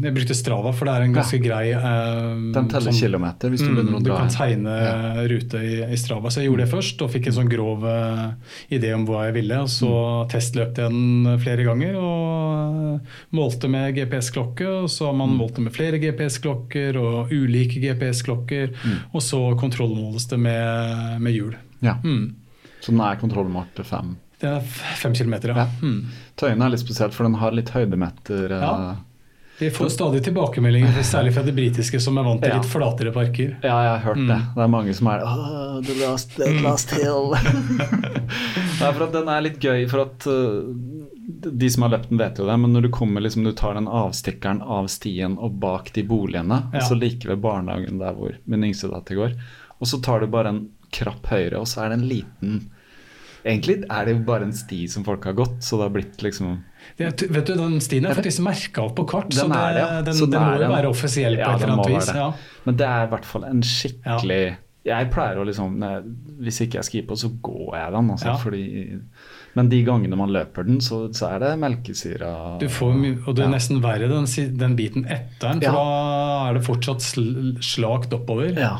Jeg brukte Strava, for det er en ganske grei eh, Den teller sånn- kilometer hvis du Mm, begynner å dra. du kan tegne rute i, i Strava. Så jeg gjorde det først og fikk en sånn grov uh, idé om hva jeg ville. Og så Mm. testløpte jeg den flere ganger og eh, målte med GPS-klokke. Og så har man Mm. målt det med flere GPS-klokker og ulike GPS-klokker. Mm. Og så kontrollmåles det med, med hjul. Ja. Mm. Så den er kontrollmålt til fem. Det er fem kilometer, ja. Ja. Mm. Tøyen er litt spesielt, for den har litt høydemeter. Ja. Vi får stadig tilbakemeldinger, særlig fra de britiske, som er vant til litt flatere parker. Ja, jeg har hørt Mm. det. Det er mange som er oh, the last, the last hill. Nei, for at Den er litt gøy, for at uh, de som har løpt den, vet jo det. Men når du kommer liksom, du tar den avstikkeren av stien og bak de boligene, Ja. og så like ved barnehagen der hvor min yngste datter går, og så tar du bare en krapp høyre, og så er det en liten Egentlig er det jo bare en sti som folk har gått, så det har blitt liksom Det, vet du, Den stien er faktisk merka opp på kart, så Den det, er det, ja. den, Så det den må jo være offisiell på Ja, et eller annet vis. det. Ja. Men det er i hvert fall en skikkelig Jeg pleier å liksom Hvis ikke jeg skier på, så går jeg den. Altså, fordi, men de gangene man løper den, så, så er det melkesyra Du får, mye- og det er nesten verre den, den biten etter den, for da er det fortsatt sl slakt oppover. Ja,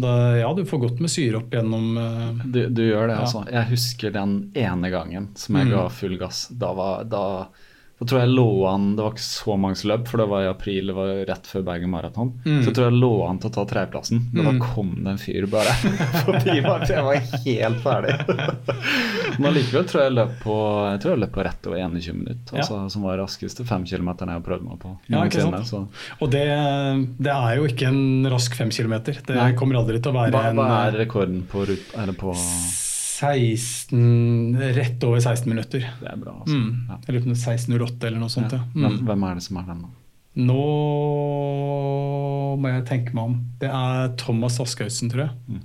Da, ja, du får godt med syre opp gjennom uh, du, du gjør det, Ja. altså. Jeg husker den ene gangen som jeg Mm. ga full gass. Da var da, da tror jeg lå an Det var ikke så mange løp, for det var i april, det var rett før Bergen Marathon. Mm. Så tror jeg lå an til å ta tredjeplassen, men Mm. da kom det en fyr bare forbi meg. Jeg var helt ferdig. Men allikevel tror jeg løp på Jeg tror jeg løp på rett over 21 minutter, Ja. altså, som var raskeste femkilometeren jeg har prøvd meg på. Ja, ikke sant? så- Og det, det er jo ikke en rask femkilometer. Det Nei. kommer aldri til å være Hva, en hva er rekorden på på 16 Rett over 16 minutter. Det er bra, altså. Mm. Ja. Jeg lurer på om det er 16.08 eller noe sånt. Ja. Ja. Hvem, Mm. hvem er det som er den, da? Nå må jeg tenke meg om. Det er Thomas Aschausen, tror jeg.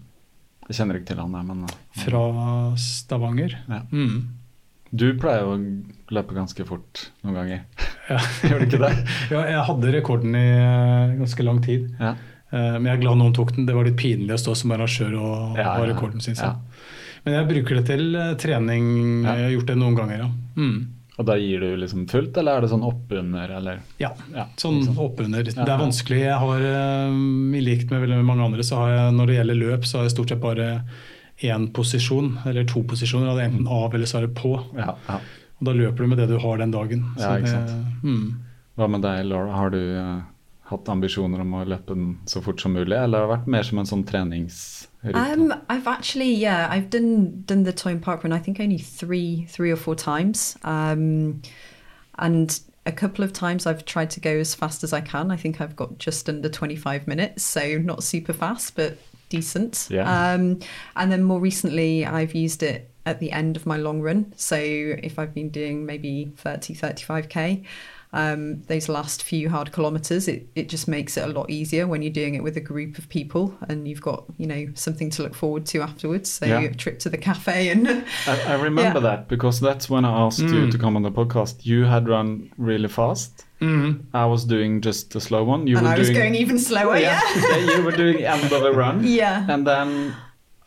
Jeg kjenner ikke til han, jeg, men Fra Stavanger. Ja. Mm. Du pleier jo å løpe ganske fort noen ganger. Ja. Gjør du ikke det? Ja, jeg hadde rekorden i eh, ganske lang tid. Ja. Eh, Men jeg er glad noen tok den. Det var litt pinlig å stå som arrangør og Ja, ha ja, rekorden, syns ja. jeg. Men jeg bruker det til eh, trening. Ja. Jeg har gjort det noen ganger, ja. Mm. Og da gir du liksom fullt, eller er det sånn oppunder, eller? Ja, Ja, sånn liksom. oppunder. Ja, Det er vanskelig. Jeg har, eh, I likt med veldig mange andre, så har jeg når det gjelder løp, så har jeg stort sett bare én posisjon, eller to posisjoner. Det er enten av eller så er det på. Ja, ja. Og da løper du med det du har den dagen. Ja, ikke sant. Det, mm. Hva med deg, Laura? Har du, uh, hatt ambisjoner om å løpe den så fort som mulig, eller har det vært mer som en sånn treningsrute? Um, I've actually, yeah, I've done done the Time Park run. I think only three, three or four times, um, and a couple of times I've tried to go as fast as I can. I think I've got just under twenty five minutes, so not super fast, but decent. Yeah. Um, and then more recently, I've used it at the end of my long run. So if I've been doing maybe 30, 35k. Um, those last few hard kilometers, it, it just makes it a lot easier when you're doing it with a group of people and you've got, you know, something to look forward to afterwards. So Yeah. a trip to the cafe and I, I remember Yeah. that because that's when I asked you to come on the podcast. You had run really fast. I was doing just a slow one. You and were I was doing, going even slower. Yeah. yeah, you were doing end of a run. Yeah. And then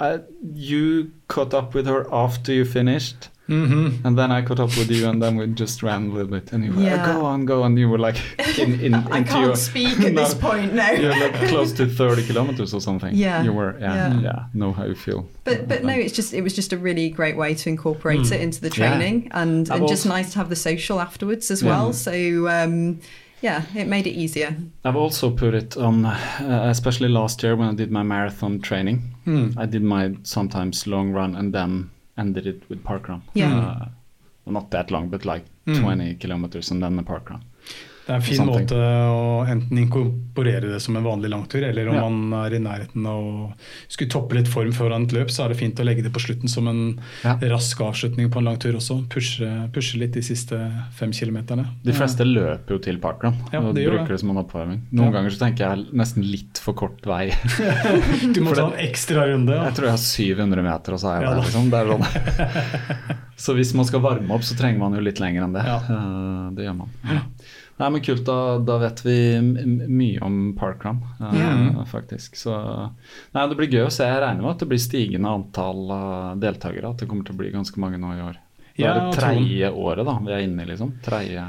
uh, you caught up with her after you finished. Mm-hmm. And then I caught up with you, and then we just ran a little bit. And you were Yeah. go on, go on. You were like in, in I into can't your speak at this point now. You're like close to 30 kilometers or something. Yeah. You were, yeah, yeah. Yeah. Know how you feel. But but no, it's just it was just a really great way to incorporate it into the Hmm. Yeah. training and I've and just also- nice to have the social afterwards as Yeah. well. So um, yeah, it made it easier. I've also put it on, uh, especially last year when I did my marathon training. I did my sometimes long run and then ended it with parkrun. Yeah. Uh, well, not that long, but like 20 kilometers and then the park run. Det er en fin måte å enten inkorporere det som en vanlig langtur, eller om Ja. man er i nærheten av å skulle toppe litt form foran et løp, så er det fint å legge det på slutten som en Ja. rask avslutning på en langtur også. Pushe, pushe litt de siste fem kilometerne. De fleste løper jo til parkrun Ja, og de bruker det. det som en oppvarming. Noen Ja. ganger så tenker jeg nesten litt for kort vei. Du må ta en ekstra runde. Ja. Jeg tror jeg har 700 meter, og så er jeg Ja, der. Liksom. Det er sånn. Så hvis man skal varme opp, så trenger man jo litt lenger enn det. Ja. Eh, det gjør man. Nei, men Kult, da, da vet vi mye om parkrun, uh, Ja. faktisk. Så nei, det blir gøy å se. Jeg regner med at det blir stigende antall uh, deltakere. At det kommer til å bli ganske mange nå i år. Det er det tredje året da vi er inne i, liksom. Tredje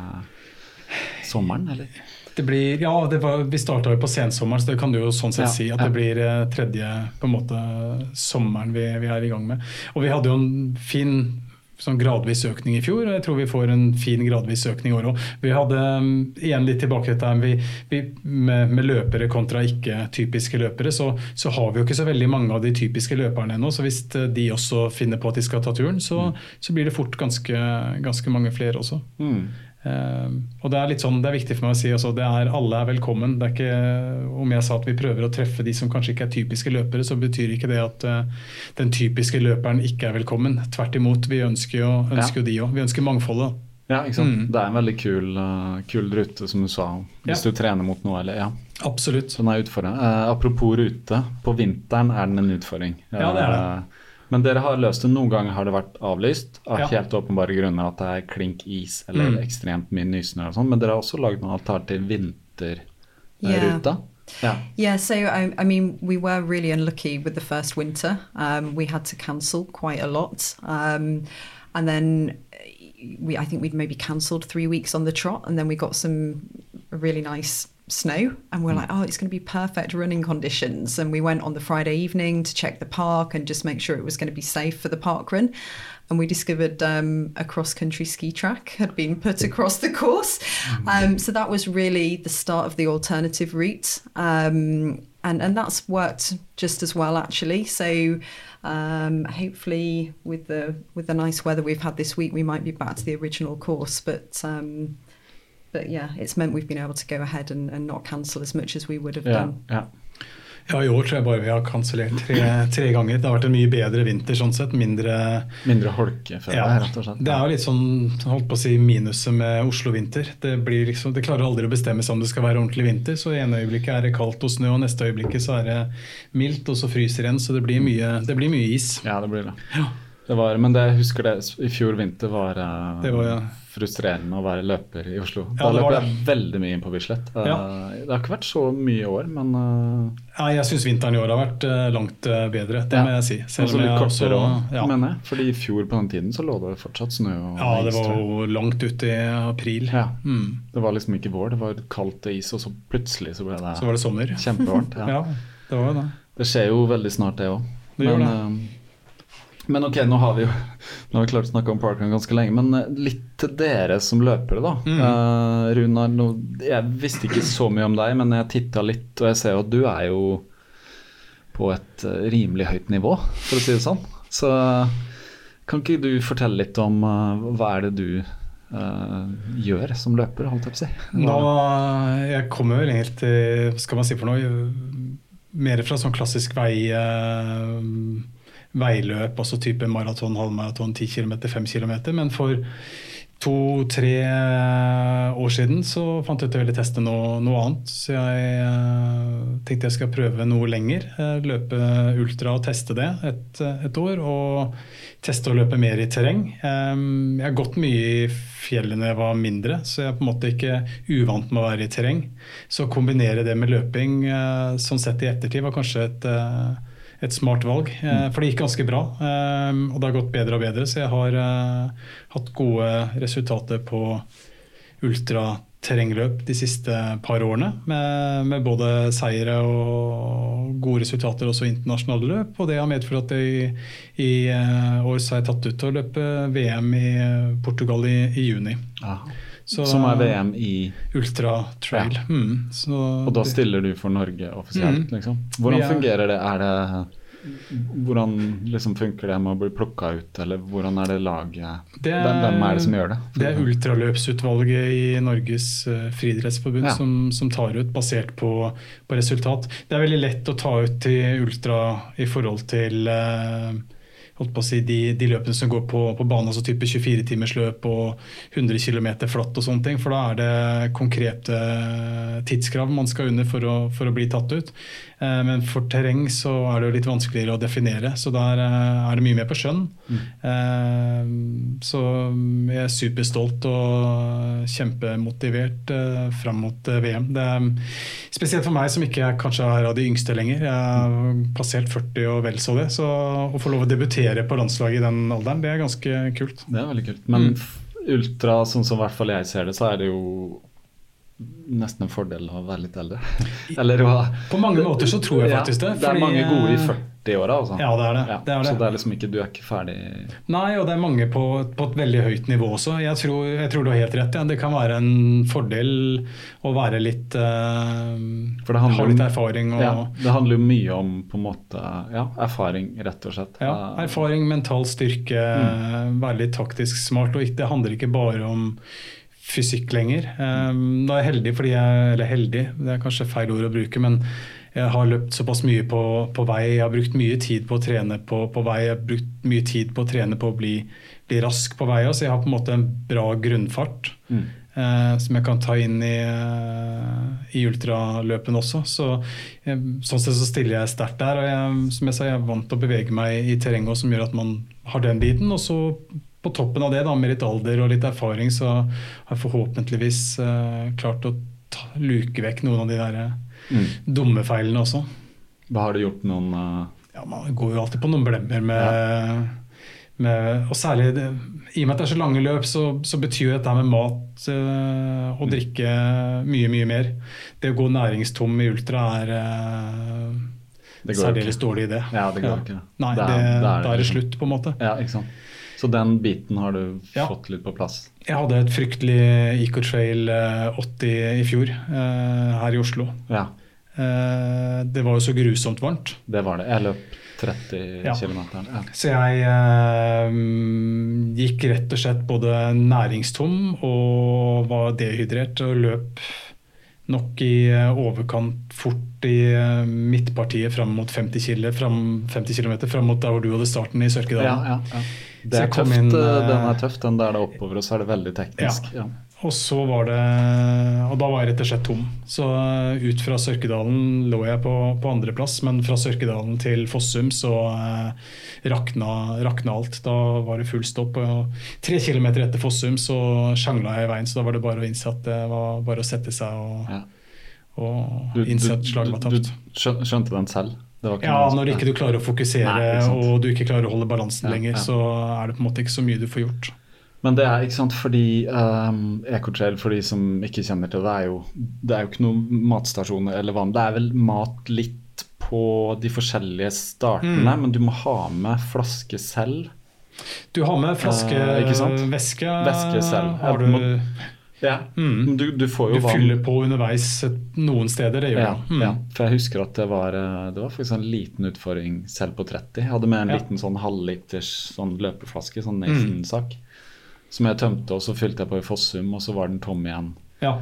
sommeren, eller? Det blir, ja, det var, vi starta jo på sensommeren, så det kan du jo sånn sett Ja, si. At ja. det blir eh, tredje på en måte sommeren vi, vi er i gang med. Og vi hadde jo en fin sånn gradvis økning i fjor, og jeg tror vi får en fin gradvis økning i år òg. Vi hadde um, igjen litt tilbake til dette vi, vi, med, med løpere kontra ikke-typiske løpere, så, så har vi jo ikke så veldig mange av de typiske løperne ennå. Så hvis eh, de også finner på at de skal ta turen, så, så blir det fort ganske, ganske mange flere også. Mm. Eh, og det er litt sånn, det er viktig for meg å si også, det er alle er velkommen. Det er ikke, Om jeg sa at vi prøver å treffe de som kanskje ikke er typiske løpere, så betyr ikke det at uh, den typiske løperen ikke er velkommen. Tvert imot, vi ønsker jo, ønsker jo de òg. Vi ønsker mangfoldet. Ja, ikke sant. Mm. Det er en veldig kul, uh, kul rute, som du sa. Hvis Ja. du trener mot noe, eller ja. Absolutt. Den er utfordrende. Eh, apropos rute, på vinteren er den en utfordring. Ja, det er det. Men dere har løst det. Noen ganger har det vært avlyst av Ja. helt åpenbare grunner at det er klink is eller Mm. ekstremt mye nysnø og sånn, men dere har også lagd noen alternativ Yeah. vinterruta. Ja. Yeah, so I, I mean, we were really unlucky with the first winter. Um, we had to cancel quite a lot, um, and then we I think we'd maybe cancelled three weeks on the trot, and then we got some really nice snow, and we're like, oh, it's going to be perfect running conditions. And we went on the Friday evening to check the park and just make sure it was going to be safe for the park run. And we discovered um, a cross country ski track had been put across the course. Um, so that was really the start of the alternative route. Um, and, and that's worked just as well, actually. So um, hopefully, with the with the nice weather we've had this week, we might be back to the original course. But um, but yeah, it's meant we've been able to go ahead and, and not cancel as much as we would have Ja, done. Yeah. Ja, I år tror jeg bare vi har kansellert tre, tre ganger. Det har vært en mye bedre vinter sånn sett. Mindre Mindre holke, føler Ja, rett og slett. det er jo litt sånn holdt på å si minuset med Oslo-vinter. Det, liksom, det klarer aldri å bestemme seg om det skal være ordentlig vinter. Så i ene øyeblikket er det kaldt og snø, og neste øyeblikket så er det mildt, og så fryser det igjen. Så det blir mye, det blir mye is. Ja, det blir det. Det var, men det, jeg husker det i fjor vinter var, uh, Det var, ja. frustrerende å være løper i Oslo. Ja, Da løp jeg veldig mye inn på Bislett. Uh, Ja. Det har ikke vært så mye i år, men uh, Ja, jeg syns vinteren i år har vært eh, langt eh, bedre, det må jeg si. Selv om jeg kortere også- ja. mener jeg. Fordi i fjor på den tiden så lå det fortsatt snø og ja, det var jo langt ut i april. Ja. Mm. Det var liksom ikke vår, det var kaldt og is, og så plutselig så ble det, Så var det sommer. kjempevarmt. Det var jo det. Det skjer jo veldig snart, det òg. Det gjør det. eh, Men ok, nå har vi jo nå har vi klart å snakke om parkrun ganske lenge, men eh, litt til dere som løpere, da. Mm. Uh, Runar, nå, jeg visste ikke så mye om deg, men jeg titta litt, og jeg ser jo at du er jo på et eh, rimelig høyt nivå, for å si det sånn. Så kan ikke du fortelle litt om uh, hva er det du uh, gjør som løper, holdt jeg på å si? Nå, jeg kommer vel helt til Hva skal man si for noe? Mer fra sånn klassisk vei, eh, veiløp, altså type maraton, halvmaraton, 10 km, 5 km. Men for to-tre år siden så fant jeg ut at jeg ville teste noe, noe annet. Så jeg eh, tenkte jeg skal prøve noe lenger. eh, Løpe ultra og teste det et, et år. Og teste å løpe mer i terreng. Eh, Jeg har gått mye i fjellet når jeg var mindre, så jeg er på en måte ikke uvant med å være i terreng. Så å kombinere det med løping eh, sånn sett i ettertid var kanskje et eh, et smart valg. eh, For det gikk ganske bra, eh, og det har gått bedre og bedre. Så jeg har eh, hatt gode resultater på ultraterrengløp de siste par årene. Med, med både seire og gode resultater også i internasjonale løp. Og det har medført at jeg i, år så har jeg tatt ut til å løpe VM i Portugal i, i juni. Ja. Så- Som er VM i Ultra trail. Ja. Mm, så Og da stiller du for Norge offisielt, Mm. liksom. Hvordan er- fungerer det? Det hvordan liksom funker det med å bli plukka ut, eller hvordan er det laget Det er- hvem, hvem er det som gjør det? Det er ultraløpsutvalget i Norges uh, friidrettsforbund Ja. som, som tar ut basert på, på resultat. Det er veldig lett å ta ut til ultra i forhold til eh, holdt på å si, de, de løpene som går på, på bane, altså type 24-timersløp og 100 km flatt og sånne ting. For da er det konkrete tidskrav man skal under for å, for å bli tatt ut. Eh, Men for terreng så er det jo litt vanskeligere å definere, så der eh, er det mye mer på skjønn. Mm. Så jeg er superstolt og kjempemotivert eh, fram mot eh, VM. Det er spesielt for meg som ikke er, kanskje er av de yngste lenger. Jeg har passert 40 og vel så det. Så å få lov å debutere på landslaget i den alderen, det er ganske kult. Det er veldig kult. Men Mm. ultra, sånn som i hvert fall jeg ser det, så er det jo nesten en fordel å være litt eldre. Eller På mange måter så tror jeg faktisk det. Ja, det er fordi, mange gode i eh, 40-åra, altså. Ja, det er det. Ja, det, er det. Så det er liksom ikke Du er ikke ferdig Nei, og det er mange på, på et veldig høyt nivå også. Jeg tror, jeg tror du har helt rett. Ja. Det kan være en fordel å være litt uh, For det Ha litt erfaring og ja, Det handler jo mye om på en måte Ja, erfaring, rett og slett. ja, erfaring, mental styrke, Mm. være litt taktisk smart. Og det handler ikke bare om fysikk lenger. Da er jeg heldig fordi jeg Eller heldig, det er kanskje feil ord å bruke, men jeg har løpt såpass mye på, på vei. Jeg har brukt mye tid på å trene på, på vei. Jeg har brukt mye tid på å trene på å bli, bli rask på vei. Så jeg har på en måte en bra grunnfart. Mm. eh, som jeg kan ta inn i, eh, i ultraløpene også. Så, jeg, sånn sett så stiller jeg sterkt der. Og jeg, som jeg sa, jeg er vant til å bevege meg i terrenget som gjør at man har den biten. Og så på toppen av det, da, med litt alder og litt erfaring, så har jeg forhåpentligvis eh, klart å ta, luke vekk noen av de der eh, Mm. dumme feilene også. Hva har du gjort noen uh... Ja, Man går jo alltid på noen blemmer med, med Og særlig det, i og med at det er så lange løp, så, så betyr dette med mat uh, og drikke mye, mye mer. Det å gå næringstom i ultra er uh, særdeles dårlig idé. Ja, det går ikke. Nei, Det det, er- det er da er det liksom- slutt, på en måte. Ja, ikke sant. Så den biten har du Ja. fått litt på plass? Jeg hadde et fryktelig Ecotrail eh, 80 i fjor eh, her i Oslo. Ja, Eh, det var jo så grusomt varmt. det var det. Jeg løp 30 Ja. km. Ja. Så jeg eh, gikk rett og slett både næringstom og var dehydrert og løp nok i eh, overkant fort i eh, midtpartiet fram mot 50 km, fram, 50 km fram mot der hvor du hadde starten i Sørkedalen. Ja, ja, ja. Det er tøft, inn, eh, eh, den er tøff, den der det er oppover, og så er det veldig teknisk. Ja. Og så var det Og da var jeg rett og slett tom. Så eh, ut fra Sørkedalen lå jeg på, på andreplass, men fra Sørkedalen til Fossum så eh, rakna, rakna alt. Da var det full stopp. Og tre kilometer etter Fossum så sjangla jeg i veien, så da var det bare å innse at det var bare å sette seg og, Ja. og innse at slaget var du, tapt. du skjøn- skjønte den selv? Det var ikke Ja, noe- når ikke du klarer å fokusere Nei, og du ikke klarer å holde balansen Ja, lenger, ja. så er det på en måte ikke så mye du får gjort. Men det er ikke sant, fordi um, Ecotrail, for de som ikke kjenner til det, er jo, det er jo ikke noen matstasjoner eller vann. Det er vel mat litt på de forskjellige startene, Mm. men du må ha med flaske selv. Du har med flaske, uh, sant? Væske selv. Har du, Ja. Mm. Du, du får du vann. fyller på underveis noen steder, det gjør Ja. Mm. ja, for jeg husker at det var, eh, det var faktisk en liten utfordring selv på 30. Jeg hadde med en Ja. liten sånn halvliters sånn løpeflaske, sånn Mm. Nathan-sak, som jeg tømte, og så fylte jeg på i Fossum, og så var den tom igjen. Ja.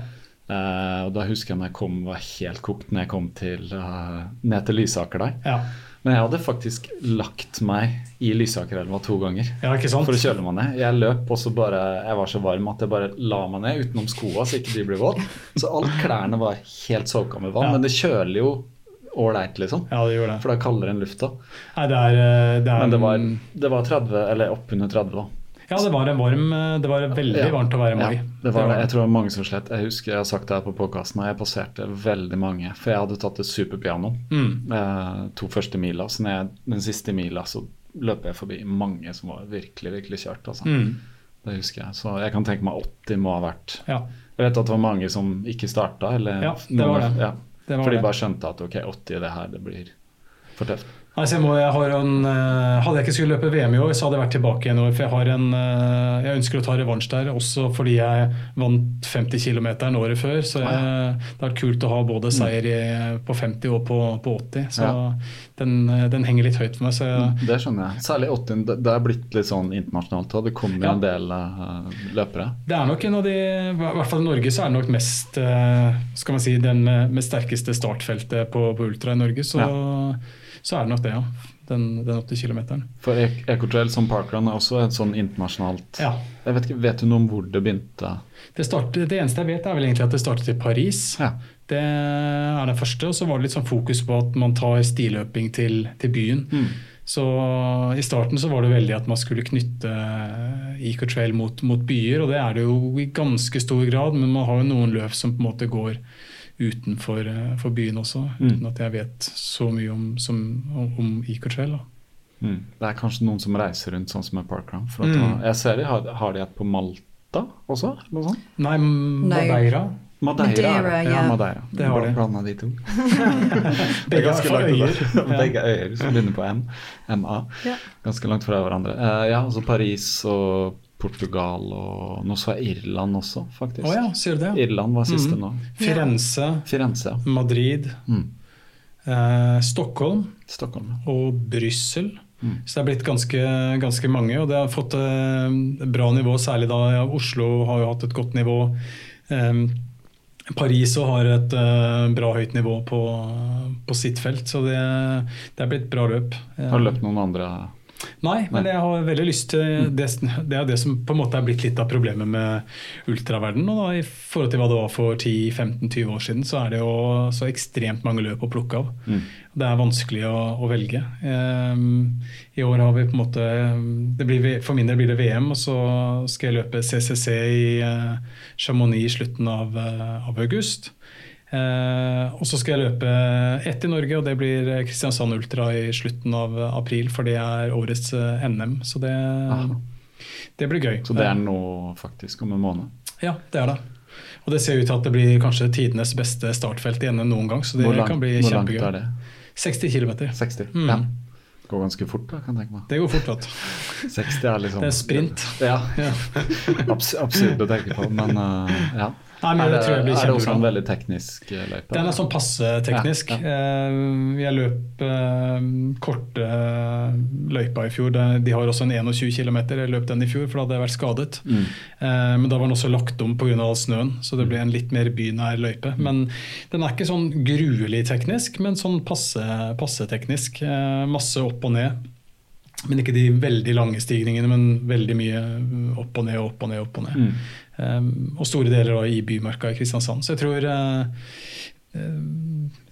Uh, og da husker jeg når jeg kom, var helt kokt når jeg kom til, uh, ned til Lysaker der. Ja. Men jeg hadde faktisk lagt meg i Lysakerelva to ganger ja, for å kjøle meg ned. Jeg løp, og så bare, jeg var så varm at jeg bare la meg ned utenom skoa så ikke de ble våte. Så alle klærne var helt soaka med vann, Ja. men det kjøler jo ålreit, liksom. Ja, det gjør det. For det er kaldere enn lufta. Nei, det er, eh, det er Men det var, det var 30, eller oppunder 30, da. Ja, det var en varm eh, Det var veldig Ja. varmt å være i mai. Ja, det var det. Jeg tror mange som slett Jeg husker jeg har sagt det her på podkasten, og jeg passerte veldig mange. For jeg hadde tatt et superpiano Mm. eh, to første mila. Så jeg, den siste mila så løp jeg forbi mange som var virkelig, virkelig kjørt. Altså. Mm. Det husker jeg. Så jeg kan tenke meg 80 må ha vært Ja, Jeg vet at det var mange som ikke starta. Eller Ja, det var det. Ja, det var for de bare skjønte at ok, 80 det her, det blir for tøft. Nei, så jeg må, jeg har en, eh, hadde jeg ikke skulle løpe VM i år, så hadde jeg vært tilbake igjen i år. For jeg, har en, eh, jeg ønsker å ta revansj der, også fordi jeg vant 50 km året før. Så jeg, det har vært kult å ha både seier i, på 50 og på, på 80. Så Ja. den, eh, den henger litt høyt for meg. Så jeg, Det skjønner jeg. Særlig 80. Det, er blitt litt sånn internasjonalt. òg. det kommer Ja. en del uh, løpere. Det er nok en av de, i hvert fall i Norge så er det nok mest uh, skal man si, den med, med sterkeste startfeltet på, på ultra i Norge. Så, så er det nok det, ja. Den, den 80 km. For Ecotrail som parkrun er også et sånn internasjonalt Ja. Jeg vet ikke, Vet du noe om hvor det begynte? Det, startet, det eneste jeg vet, er vel egentlig at det startet i Paris. Ja. Det er det første. Og så var det litt sånn fokus på at man tar stiløping til, til byen. Mm. Så i starten så var det veldig at man skulle knytte Ecotrail mot, mot byer, og det er det jo i ganske stor grad. Men man har jo noen løp som på en måte går utenfor eh, for byen også, Mm. uten at jeg vet så mye om, som, om, da. Mm. Det er kanskje noen som reiser rundt sånn som med parkrun. Mm. Jeg ser de har, har de et på Malta også? Noe sånt? Nei, Madeira. Madeira. Madeira, ja. ja. Madeira. Det har de. Blanda de to. Begge er fra øyer. Begge øyer som begynner på M. MA. Ja. Ganske langt fra hverandre. Uh, ja, altså Paris og Portugal og nå så jeg Irland også, faktisk. Oh, ja, sier du det? Irland var siste mm. nå. Firenze, Firenze. ja. Madrid, Mm. eh, Stockholm. Stockholm. ja. og Brussel. Mm. Så det er blitt ganske, ganske mange, og det har fått eh, bra nivå. Særlig da ja, Oslo har jo hatt et godt nivå. Eh, Paris òg har et uh, bra høyt nivå på, på sitt felt, så det, det er blitt bra løp. Har du løpt noen andre Nei, men jeg har veldig lyst til det, det er det som på en måte er blitt litt av problemet med ultraverden. Og da, I forhold til hva det var for 10-15-20 år siden, så er det jo så ekstremt mange løp å plukke av. Mm. Det er vanskelig å, å velge. Um, I år har vi på en måte det blir, For min del blir det VM, og så skal jeg løpe CCC i uh, Chamonix i slutten av, uh, av august. Eh, og så skal jeg løpe ett i Norge, og det blir Kristiansand Ultra i slutten av april. For det er årets eh, NM, så det, det blir gøy. Så det er nå faktisk om en måned. Ja, det er det. Og det ser ut til at det blir kanskje tidenes beste startfelt i NM noen gang. Så det langt, kan bli kjempegøy. hvor langt er det? 60 km. 60? Mm. Ja. Går ganske fort, da, kan jeg tenke meg. Det går fort. Vet. 60 er liksom Det er sprint. Ja. Ja. Abs absurd å tenke på, men uh, ja. Nei, men er, det det, tror jeg blir er det også en veldig teknisk uh, løype? Den er sånn passe teknisk. Ja, ja. Jeg løp eh, korte eh, løypa i fjor. De har også en 21 km. Jeg løp den i fjor, for da hadde jeg vært skadet. Mm. Eh, Men da var den også lagt om pga. all snøen, så det ble en litt mer bynær løype. Men den er ikke sånn gruelig teknisk, men sånn passe, passe teknisk. Eh, Masse opp og ned. Men ikke de veldig lange stigningene, men veldig mye opp og ned, opp og ned, opp og ned. Mm. Um, og store deler da, i Bymarka i Kristiansand. Så jeg tror, uh,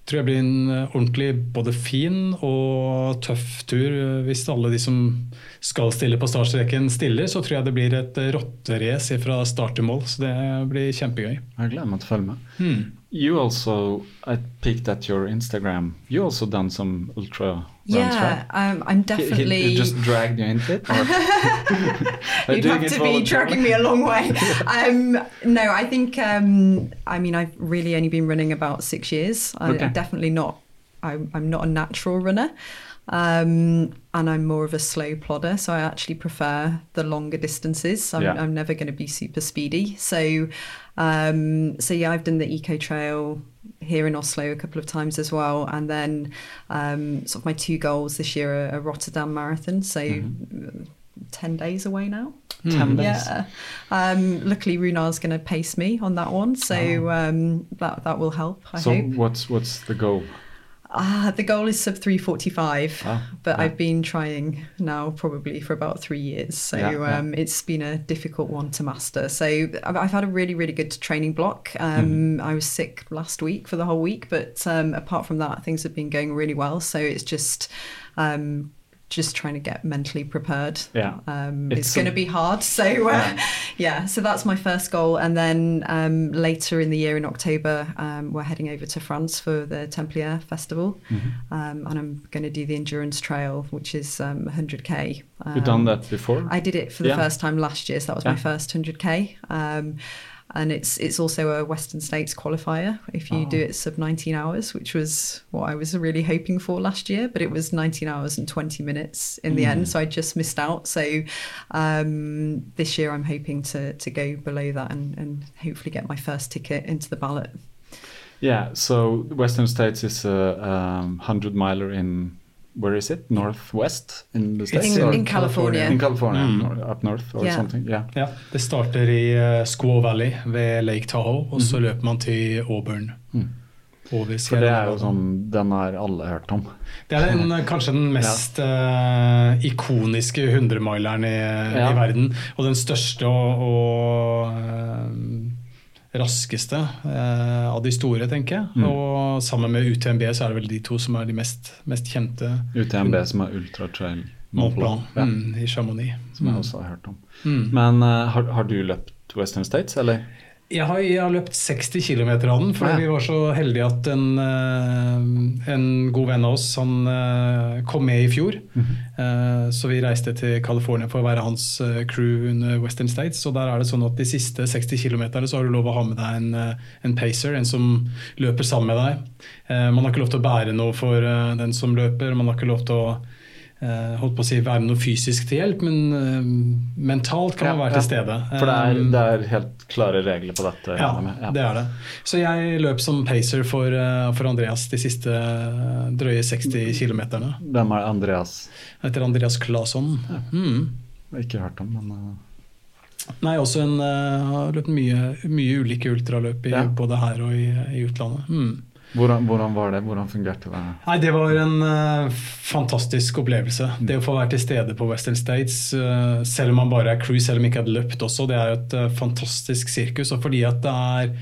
tror jeg blir en uh, ordentlig både fin og tøff tur. Hvis alle de som skal stille på startstreken stiller, så tror jeg det blir et rotterace fra start til mål. Så det blir kjempegøy. Jeg gleder meg til å følge med. Mm. You also, I peeked at your Instagram. You also done some ultra Yeah, um, I'm he- definitely. he just dragged you into it? you You'd have to be dragging me a long way. um, no, I think. Um, I mean, I've really only been running about six years. I, Okay. Definitely not. I'm, I'm not a natural runner. Um, and I'm more of a slow plodder, so I actually prefer the longer distances. I'm, Yeah. I'm never going to be super speedy. So, um, so yeah, I've done the eco trail here in Oslo a couple of times as well, and then um, sort of my two goals this year are a Rotterdam marathon. So. Mm-hmm. uh, 10 days away now. Ten days. Yeah. Um, luckily, Runar's going to pace me on that one, so um, that that will help. I Oh. So hope. what's what's the goal? Ah, the goal is sub 345, Ah, but yeah. I've been trying now probably for about three years. So Yeah, yeah. um, it's been a difficult one to master. So I've, I've had a really, really good training block. Um, Mm-hmm. I was sick last week for the whole week, but um, apart from that, things have been going really well. So it's just. Um, just trying to get mentally prepared. Yeah. Um, It's it's going to be hard. So, uh, yeah, so that's my first goal. And then um, later in the year in October, um, we're heading over to France for the Templier Festival. Mm-hmm. Um, and I'm going to do the endurance trail, which is um, 100k. Um, You've done that before? I did it for the Yeah. first time last year, so that was Yeah. my first 100k. And it's it's also a Western States qualifier if you Oh. do it sub 19 hours, which was what I was really hoping for last year. But it was 19 hours and 20 minutes in the Mm. end, so I just missed out. So um, this year I'm hoping to to go below that and, and hopefully get my first ticket into the ballot. Yeah. So Western States is a um, hundred miler in where is it? Northwest in the states. In, in California. in California, Mm. up north or Yeah. something. Yeah. Ja, Det starter i uh, Squaw Valley ved Lake Tahoe, og så løper man til Auburn. Mhm. Over For det er jo sånn Den har alle hørt om. Det er den, kanskje den mest eh, ikoniske 100-mileren i, Ja. i verden. Og den største og, og eh, raskeste eh, av de store, tenker jeg. Mm. Og sammen med UTMB så er det vel de to som er de mest, mest kjente. UTMB som er Ultra Trail Mont Blanc ja, mm, i Chamonix. som jeg Mm. også har hørt om. Mm. Men uh, har, har du løpt Western States, eller? Jeg har, jeg har løpt 60 km av den, fordi Ja. vi var så heldige at en, eh, en god venn av oss han eh, kom med i fjor. Eh, Så vi reiste til California for å være hans crew under Western States. Og der er det sånn at de siste 60 km så har du lov å ha med deg en, en pacer, en som løper sammen med deg. Man har ikke lov til å bære noe for den som løper, man har ikke lov til å holdt på å si være noe fysisk til hjelp, men eh, mentalt kan man være ja. til stede. For det er, Um, det er helt klare regler på dette. ja, ja, det er det. Så jeg løp som pacer for, eh, for Andreas de siste eh, drøye 60 km. Hvem er Andreas? heter Andreas Claesson. Mm. Ikke hørt om, men eh, Nei, også en eh, har løpt mye, mye ulike ultraløp i, Ja. både her og i, i utlandet. Mm. Hvordan, hvordan var det? Hvordan fungerte det? Nei, Det var en uh, fantastisk opplevelse. Det å få være til stede på Western States, uh, selv om man bare er crew, selv om man ikke hadde løpt også, det er jo et uh, fantastisk sirkus. Og fordi at det er,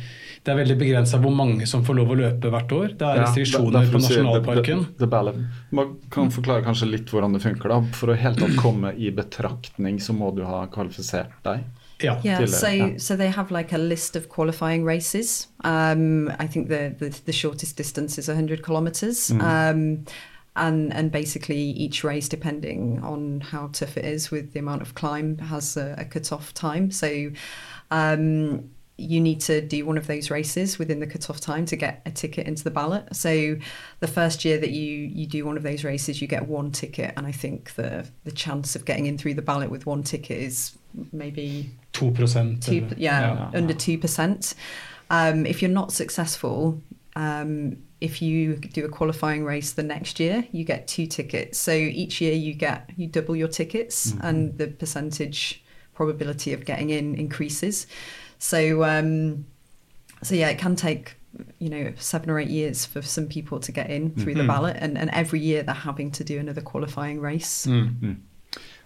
det er veldig begrensa hvor mange som får lov å løpe hvert år. Det er restriksjoner på nasjonalparken. The, the, the. Man kan forklare kanskje litt hvordan det funker. da. For å helt tatt komme i betraktning, så må du ha kvalifisert deg. Yeah, uh, so yeah. so they have like a list of qualifying races. Um, I think the, the the shortest distance is 100 kilometers. Um, and and basically each race, depending on how tough it is with the amount of climb, has a, a cut-off time. So um, you need to do one of those races within the cut-off time to get a ticket into the ballot. So the first year that you you do one of those races, you get one ticket, and I think the the chance of getting in through the ballot with one ticket is maybe 2 two, eller- yeah, Yeah. under two percent. Um, if you're not successful, um, if you do a qualifying race the next year, you get two tickets. So each year you get you double your tickets, and the percentage probability of getting in increases. So um, so yeah, it can take you know seven or eight years for some people to get in through the ballot, and, and every year they're having to do another qualifying race. Mm.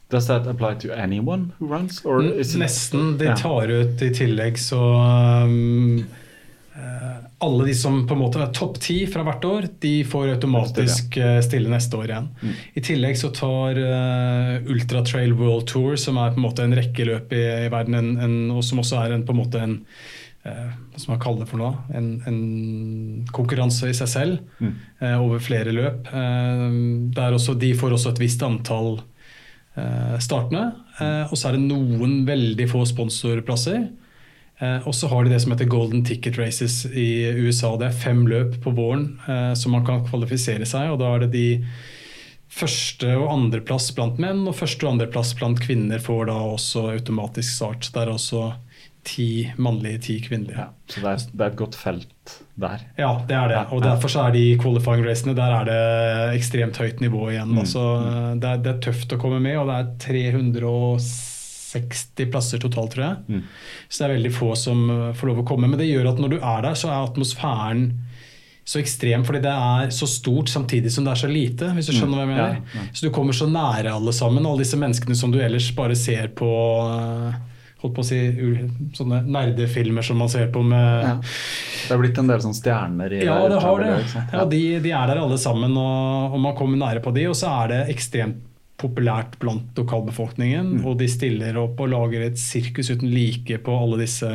Does that apply to anyone who runs? Or is Nesten. De tar ut i tillegg så um, eh, Alle de som på en måte er topp ti fra hvert år, de får automatisk eh, stille neste år igjen. Mm. I tillegg så tar uh, Ultra Trail World Tour, som er på en måte en rekke løp i, i verden, en, en, og som også er en, på en måte en hva skal man kalle det for noe? En, en konkurranse i seg selv Mm. over flere løp. Der også, de får også et visst antall eh, startende. Eh, og så er det noen veldig få sponsorplasser. Eh, og så har de det som heter golden ticket races i USA. Det er fem løp på våren som man kan kvalifisere seg, og da er det de første og andreplass blant menn og første og andreplass blant kvinner får da også automatisk start. Det er også ti mannlige, ti kvinnelige. Så det er, det er, et godt felt der? Ja, det er det. Og derfor så er de qualifying racene der er det ekstremt høyt nivå igjen. Mm. Altså, det, er, det, er, tøft å komme med, og det er 360 plasser totalt, tror jeg. Mm. Så det er veldig få som får lov å komme. Men det gjør at når du er der, så er atmosfæren så ekstrem fordi det er så stort samtidig som det er så lite. hvis du skjønner hva jeg mener. Ja, ja. Så du kommer så nære alle sammen, alle disse menneskene som du ellers bare ser på eh, holdt på å si, sånne nerdefilmer som man ser på med ja. Det er blitt en del sånne stjerner i Ja, det har det. Ja, de, de, er der alle sammen, og, og, man kommer nære på de, og så er det ekstremt populært blant lokalbefolkningen. Mm. Og de stiller opp og lager et sirkus uten like på alle disse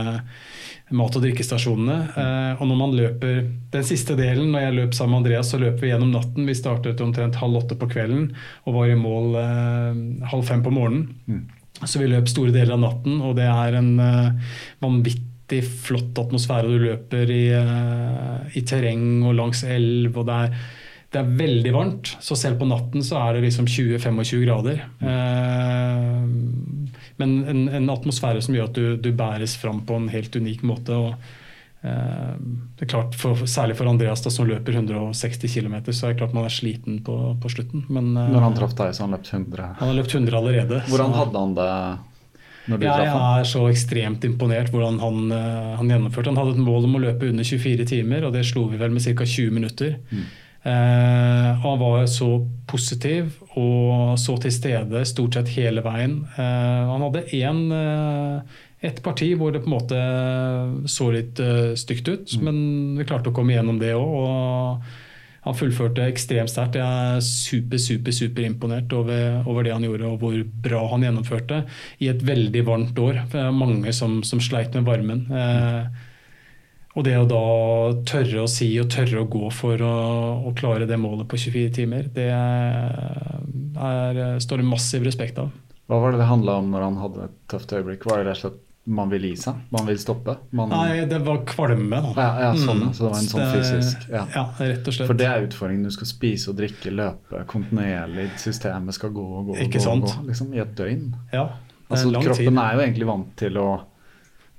mat- og drikkestasjonene. Eh, og når man løper den siste delen, når jeg løp sammen med Andreas, så løper vi gjennom natten. Vi startet omtrent halv åtte på kvelden og var i mål eh, halv fem på morgenen. Mm. Så vi løp store deler av natten, og det er en eh, vanvittig flott atmosfære. Du løper i, uh, i terreng og langs elv, og det er, det er, veldig varmt. Så selv på natten så er det liksom 20-25 grader. Uh, men en, en, atmosfære som gjør at du, du, bæres fram på en helt unik måte. og eh, det er klart, for, Særlig for Andreas da, som løper 160 km, så er det klart man er sliten på, på slutten. Men, eh, Når han traff deg, så han løpt 100? Han har løpt 100 allerede. Hvordan hadde han det? Når ja, jeg er så ekstremt imponert hvordan han, uh, han, gjennomførte. Han hadde et mål om å løpe under 24 timer, og det slo vi vel med ca. 20 minutter. Mm. Eh, han var så positiv og så til stede stort sett hele veien. Eh, han hadde én et parti hvor det på en måte så litt stygt ut, mm. men vi klarte å komme gjennom det òg. Og han fullførte ekstremt sterkt. Jeg er super, super, super imponert over, over, det han gjorde og hvor bra han gjennomførte i et veldig varmt år. Det er mange som, som sleit med varmen. Mm. Og det å da tørre å si og tørre å gå for å, å klare det målet på 24 timer, det er, står det massiv respekt av. Hva var det det handla om når han hadde et tøft øyeblikk? Var det rett og slett man vil gi seg? Man vil stoppe? Man... Nei, det var kvalme. Da. Ja, ja sånn, mm. Så det var en sånn fysisk ja. ja. rett og slett. For det er utfordringen. Du skal spise og drikke, løpe kontinuerlig. Systemet skal gå og gå, og gå, gå liksom, i et døgn. Ja, altså, kroppen tid. er jo egentlig vant til å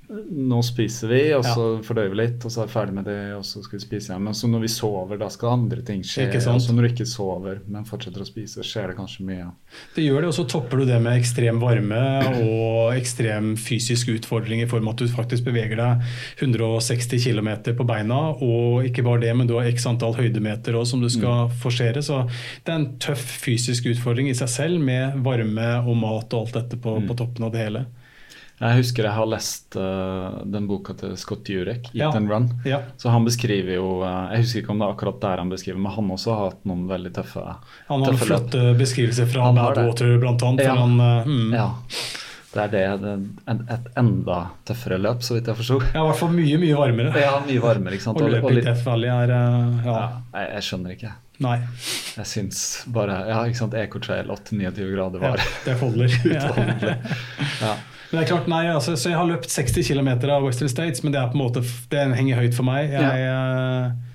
nå spiser vi, og så ja. fordøyer vi litt, og så er vi ferdig med det, og så skal vi spise igjen. Men så når vi sover, da skal andre ting skje. Og så når du ikke sover, men fortsetter å spise, skjer det kanskje mye. Det gjør det, og så topper du det med ekstrem varme og ekstrem fysisk utfordring i form av at du faktisk beveger deg 160 km på beina, og ikke bare det, men du har x antall høydemeter også, som du skal mm. forsere. Så det er en tøff fysisk utfordring i seg selv med varme og mat og alt dette på, mm. på toppen av det hele. Jeg husker jeg har lest uh, den boka til Scott Jurek, 'Eat ja. and Run'. Ja. Så han beskriver jo uh, Jeg husker ikke om det er akkurat der han beskriver, men han også har hatt noen veldig tøffe Han har flotte beskrivelser fra Badwater, blant annet. Ja. Han, uh, mm. ja. Det er det, det er et enda tøffere løp, så vidt jeg forsto. Ja, I hvert fall mye, mye varmere. Ja, mye varmere, ikke sant? Og løpet i Death Valley er ja. jeg, jeg, skjønner ikke. Nei. Jeg syns bare Ja, ikke sant, Ecotrail 8-29 grader var ja, Det holder. utholdelig. ja. Men det er klart, nei, altså, så Jeg har løpt 60 km av Western States, men det er på en måte, det henger høyt for meg. Jeg, ja. Eh,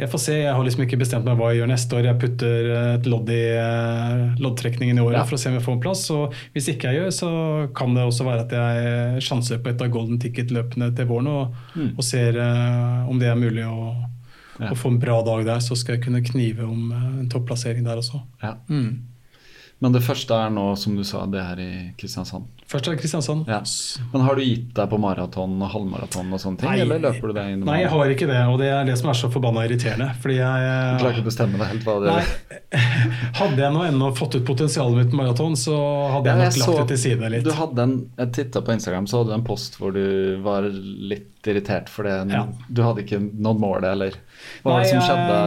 jeg får se, jeg har liksom ikke bestemt meg hva jeg gjør neste år. Jeg putter et lodd i uh, loddtrekningen i året ja. for å se om jeg får en plass. Og hvis ikke jeg gjør, så kan det også være at jeg sjanser på et av golden ticket-løpene til våren og, mm. og ser uh, om det er mulig å, ja. få en bra dag der. Så skal jeg kunne knive om en topplassering der også. Ja. Mm. Men det første er nå, som du sa, det her i Kristiansand? Først er Kristiansand. Ja. Men har du gitt deg på maraton og halvmaraton og sånne ting? Nei, eller løper du deg inn Nei, jeg har ikke det, og det er det som er så forbanna irriterende. Fordi jeg Du klarer ikke å bestemme deg helt hva det er? Hadde jeg nå ennå fått ut potensialet mitt på maraton, så hadde jeg nok lagt det til side litt. Du hadde en, jeg titta på Instagram, så hadde du en post hvor du var litt irritert for det. Ja. Du hadde ikke nådd målet, eller? Hva Nei, som skjedde?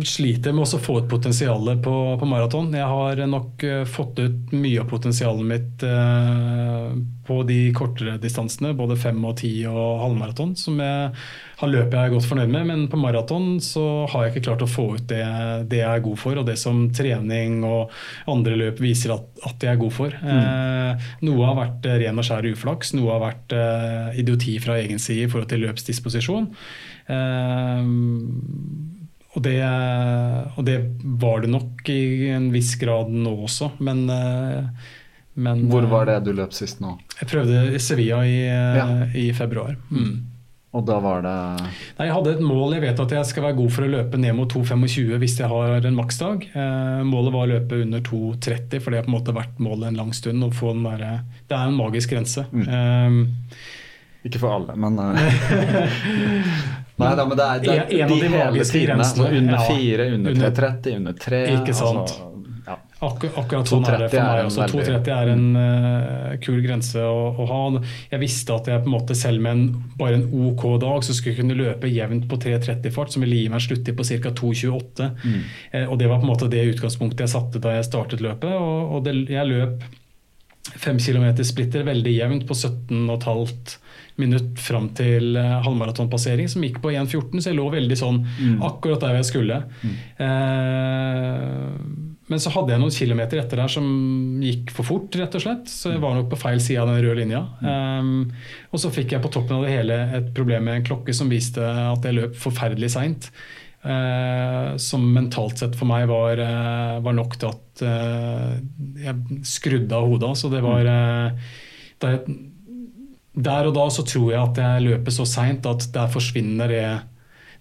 Jeg sliter med å få ut potensialet på, på maraton. Jeg har nok uh, fått ut mye av potensialet mitt eh, på de kortere distansene, både fem og ti og halvmaraton, som jeg har løpet jeg er godt fornøyd med, men på maraton så har jeg ikke klart å få ut det, det, jeg er god for, og det som trening og andre løp viser at, at jeg er god for. Mm. Eh, noe har vært ren og skjær uflaks, noe har vært eh, idioti fra egen side i forhold til løpsdisposisjon. Eh, og det, og det, var det nok i en viss grad nå også, men, eh, men Hvor var det du løp sist nå? Jeg prøvde Sevilla i, eh, ja. i februar. Mm. Og da var det Nei, Jeg hadde et mål. Jeg vet at jeg skal være god for å løpe ned mot 2,25 hvis jeg har en maksdag. Eh, målet var å løpe under 2,30, for det har på en måte vært målet en lang stund. Der, det er en magisk grense. Mm. Um, ikke for alle, men Nei da, men det er, det er en, en de, de hele tidene. Altså under 4, under 3,30, under 3 Ikke sant. Altså, ja. Akkurat sånn er det for meg også. 2,30 er en uh, kul grense å, å, ha. Jeg visste at jeg på en måte selv med en, bare en OK dag så skulle jeg kunne løpe jevnt på 3,30-fart, som ville gi meg en sluttid på ca. 2,28. Mm. Uh, og Det var på en måte det utgangspunktet jeg satte da jeg startet løpet. og, og det, jeg løp 5 km splitter veldig jevnt på 17,5 minutt fram til uh, halvmaratonpassering, som gikk på 1,14, så jeg lå veldig sånn mm. akkurat der jeg skulle. Mm. Uh, men så hadde jeg noen kilometer etter der som gikk for fort, rett og slett. Så jeg var nok på feil side av den røde linja. Um, og så fikk jeg på toppen av det hele et problem med en klokke som viste at jeg løp forferdelig seint. Uh, som mentalt sett for meg var, uh, var nok til at uh, jeg skrudde av hodet. Så det var da jeg der og da så tror jeg at jeg løper så seint at der forsvinner det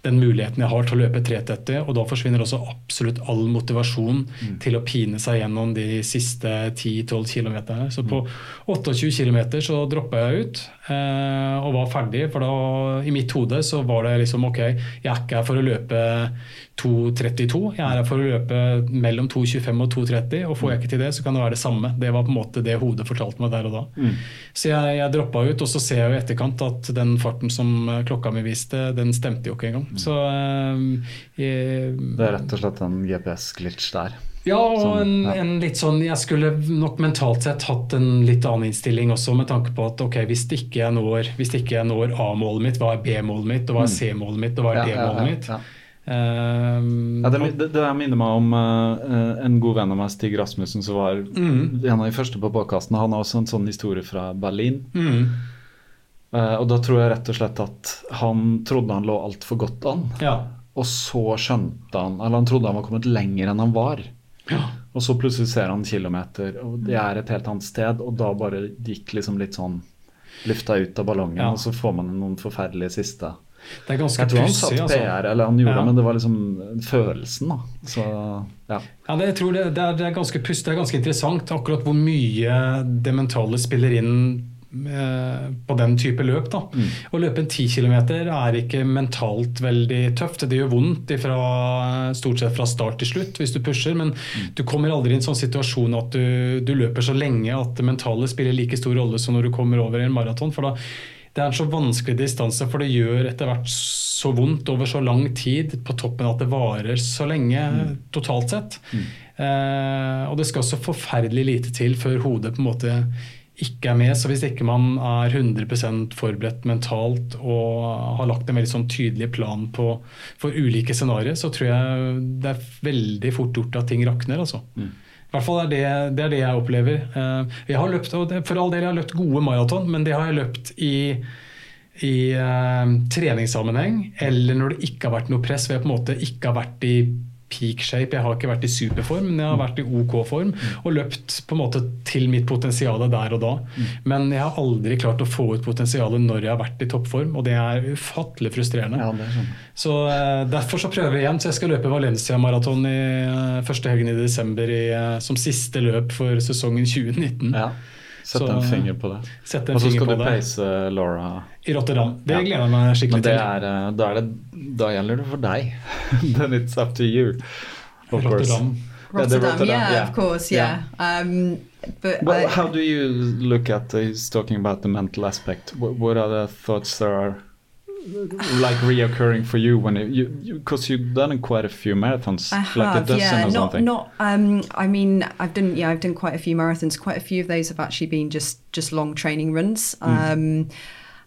den muligheten jeg har til å løpe 3.30, og da forsvinner også absolutt all motivasjon mm. til å pine seg gjennom de siste 10-12 km. Så på 28 km så droppa jeg ut eh, og var ferdig, for da i mitt hode så var det liksom ok, jeg er ikke her for å løpe 2.32, jeg er her for å løpe mellom 2.25 og 2.30, og får jeg ikke til det, så kan det være det samme. Det var på en måte det hodet fortalte meg der og da. Mm. Så jeg, jeg droppa ut, og så ser jeg i etterkant at den farten som klokka mi viste, den stemte jo ikke engang. Mm. Så eh, jeg, Det er rett og slett en GPS-glitch der? Ja, og en, en, litt sånn Jeg skulle nok mentalt sett hatt en litt annen innstilling også, med tanke på at ok, hvis ikke jeg når, når A-målet mitt, hva er B-målet mitt, og hva er mm. C-målet mitt, og hva er D-målet mitt? Um, ja, det, det, det minner meg om uh, en god venn av meg, Stig Rasmussen, som var mm. en av de første på podkasten. Han har også en sånn historie fra Berlin. Mm. Uh, og da tror jeg rett og slett at han trodde han lå altfor godt an. Ja. Og så skjønte han Eller han trodde han var kommet lenger enn han var. Ja. Og så plutselig ser han kilometer, og det er et helt annet sted. Og da bare gikk liksom litt sånn lufta ut av ballongen, ja. og så får man noen forferdelige siste. Det er ganske pussig. Han satt altså. Eller han gjorde ja. det, men det var liksom følelsen, da. Så, ja. ja det, jeg tror det, det, er, det er ganske pussig, det er ganske interessant akkurat hvor mye det mentale spiller inn Eh, på den type løp. Da. Mm. Å løpe en 10 km er ikke mentalt veldig tøft. Det gjør vondt ifra, stort sett fra start til slutt hvis du pusher, men mm. du kommer aldri i en sånn situasjon at du, du, løper så lenge at det mentale spiller like stor rolle som når du kommer over i en maraton. for da det er en så vanskelig distanse, for det gjør etter hvert så vondt over så lang tid på toppen at det varer så lenge mm. totalt sett. Mm. Eh, og det skal så forferdelig lite til før hodet på en måte ikke er med. Så hvis ikke man er 100% forberedt mentalt og har lagt en veldig sånn tydelig plan på, for ulike scenarioer, så tror jeg det er veldig fort gjort at ting rakner. altså. Mm. I hvert fall er det, det, er det jeg opplever. Eh, jeg har løpt, For all del, jeg har løpt gode maraton, men det har jeg løpt i i uh, treningssammenheng, eller når det ikke har vært noe press, hvor jeg på en måte ikke har vært i peak shape. Jeg har ikke vært i superform, men jeg har vært i OK form og løpt på en måte til mitt potensial der og da. Men jeg har aldri klart å få ut potensialet når jeg har vært i toppform, og det er ufattelig frustrerende. Ja, sånn. Så uh, Derfor så prøver jeg igjen. Så jeg skal løpe Valencia maraton i uh, første helgen i desember i, uh, som siste løp for sesongen 2019. Ja. Sett en finger på det. Og så skal du peise Laura I Rotterdam. Det ja. gleder jeg meg skikkelig til. Er, da, er det, da, gjelder det for deg. Then it's up to you. Of Rotterdam. Rotterdam, Rotterdam, yeah, yeah, of course, yeah. yeah. Um, but well, I, how do you look at uh, he's talking about the mental aspect? What, what are the thoughts there are like reoccurring for you when it, you because you, have done quite a few marathons I have, like a dozen yeah, or not, something. not um i mean i've done yeah i've done quite a few marathons. Quite a few of those have actually been just just long training runs. Mm. um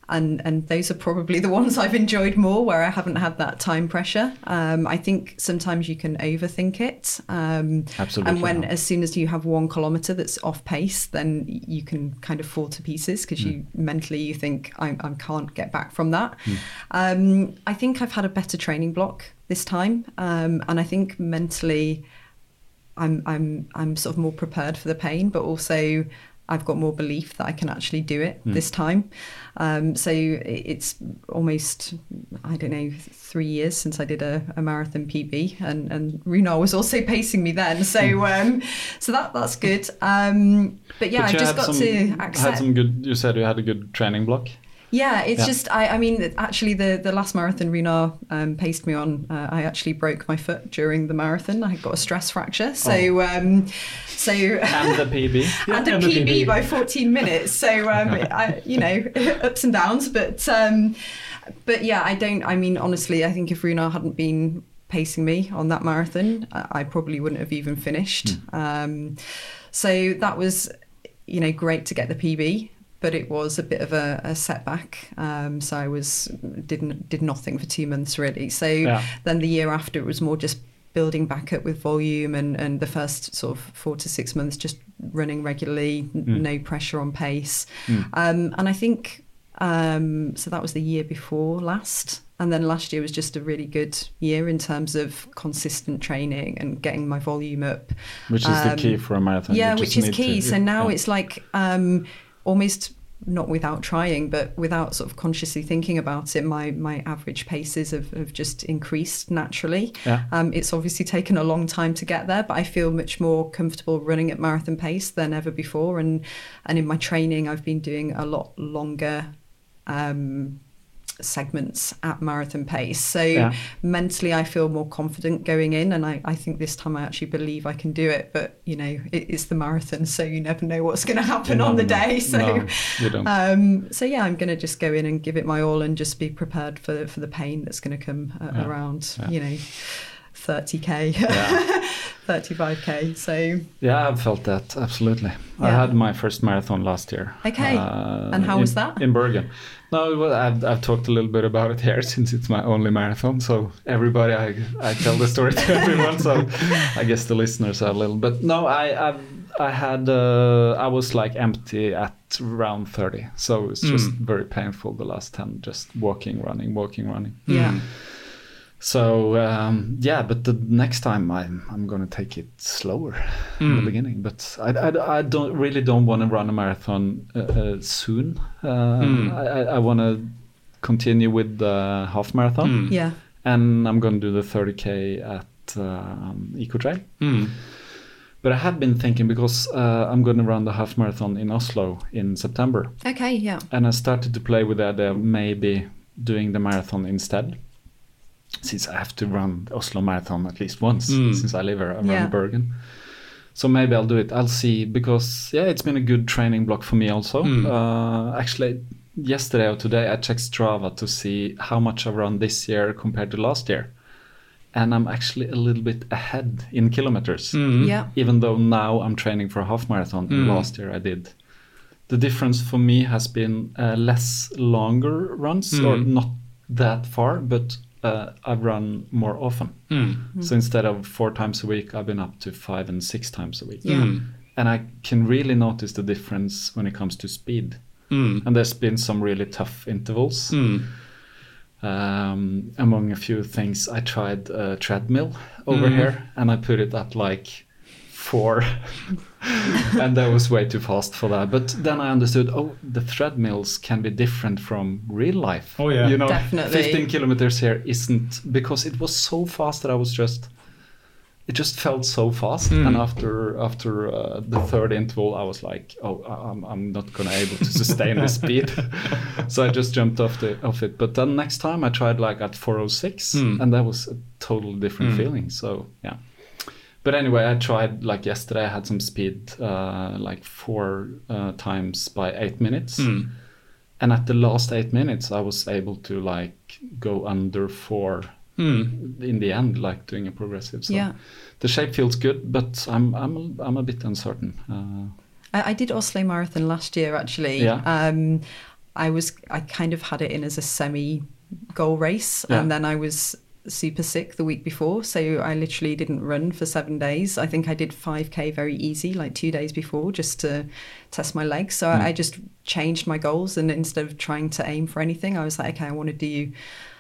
and and those are probably the ones I've enjoyed more, where I haven't had that time pressure. Um, I think sometimes you can overthink it. Um, Absolutely. And when as soon as you have one kilometer that's off pace, then you can kind of fall to pieces because you Hmm. mentally you think I, I can't get back from that. Hmm. Um, I think I've had a better training block this time, um, and I think mentally. I'm I'm I'm sort of more prepared for the pain, but also I've got more belief that I can actually do it this time. Um, so it's almost I don't know three years since I did a, a marathon PB, and and Runar was also pacing me then. So um, so that that's good. Um, but yeah, But I just got some, to had some good. You said you had a good training block. Yeah, it's Yeah. just I, I mean actually the the last marathon Runar um, paced me on. Uh, I actually broke my foot during the marathon. I got a stress fracture. So Oh. um, so And the PB. and and the PB, PB. by 14 minutes. So um, I, you know ups and downs, but um, but yeah, I don't. I mean, honestly, I think if Runar hadn't been pacing me on that marathon, I I probably wouldn't have even finished. Um, so that was you know great to get the PB. But it was a bit of a, a setback. Um, so I was didn't did nothing for two months really. So Yeah. then the year after it was more just building back up with volume and, and the first sort of four to six months just running regularly, Mm. no pressure on pace. Um, and I think um, so that was the year before last. And then last year was just a really good year in terms of consistent training and getting my volume up. Which is the Um, key for a marathon. Yeah, which is key. to- so now yeah. it's like um, almost not without trying, but without sort of consciously thinking about it, my my average paces have, have just increased naturally. Yeah. Um, it's obviously taken a long time to get there, but I feel much more comfortable running at marathon pace than ever before. And and in my training, I've been doing a lot longer. Um, segments at marathon pace so Yeah. mentally i feel more confident going in and I, I think this time i actually believe i can do it but you know it is the marathon so you never know what's going to happen on the No, day so no, um, so yeah i'm going to just go in and give it my all and just be prepared for for the pain that's going to come uh, Yeah. around Yeah. you know 30k Yeah. 35k so Yeah, I've felt that absolutely. I had my first marathon last year. Okay. Uh, And how in- was that? in Bergen? No, well, I've, I've talked a little bit about it here since it's my only marathon. So everybody, I, I tell the story to everyone. So I guess the listeners are a little. But no, I I've, I had uh, I was like empty at round thirty. So it's just very painful the last ten, just walking, running, walking, running. yeah So um, yeah, but the next time I'm I'm gonna take it slower in the beginning. But I, I, I don't really don't want to run a marathon uh, uh, soon. Uh, I, I, I want to continue with the half marathon, yeah and I'm gonna do the 30k at um, Eco Trail. But I have been thinking because uh, I'm going to run the half marathon in Oslo in September, okay yeah and I started to play with the idea of maybe doing the marathon instead. Since I have to run Oslo Marathon at least once, hmm. since I live around Yeah. Bergen. So maybe I'll do it. I'll see because yeah, it's been a good training block for me also. Hmm. Uh, actually, yesterday or today I checked Strava to see how much I've run this year compared to last year, and I'm actually a little bit ahead in kilometers hmm. yeah even though now I'm training for a half marathon. and Last year I did. The difference for me has been uh, less longer runs, or not that far, but uh, I've run more often. Hmm. Hmm. So instead of four times a week, I've been up to five and six times a week. Yeah. Hmm. And I can really notice the difference when it comes to speed. And there's been some really tough intervals. Um, among a few things, I tried a treadmill over here, and I put it at like four, and that was way too fast for that. But then I understood, oh, the treadmills can be different from real life. Oh, yeah. you know, Definitely. 15 kilometers here isn't because it was so fast that I was just. It just felt so fast, mm. and after after uh, the third interval, I was like, "Oh, I- I'm, I'm not gonna able to sustain this speed," so I just jumped off the off it. But then next time I tried like at 406, mm. and that was a totally different mm. feeling. So yeah. But anyway, I tried like yesterday. I had some speed, uh, like four uh, times by eight minutes, and at the last eight minutes, I was able to like go under four. In the end, like doing a progressive. So Yeah. the shape feels good, but I'm I'm a, I'm a bit uncertain. Uh, I, I did Oslo Marathon last year actually. Yeah. Um, I was I kind of had it in as a semi goal race, Yeah. and then I was super sick the week before, so I literally didn't run for seven days. I think I did 5k very easy, like two days before, just to test my legs. So I, I just changed my goals, and instead of trying to aim for anything, I was like, okay, I want to do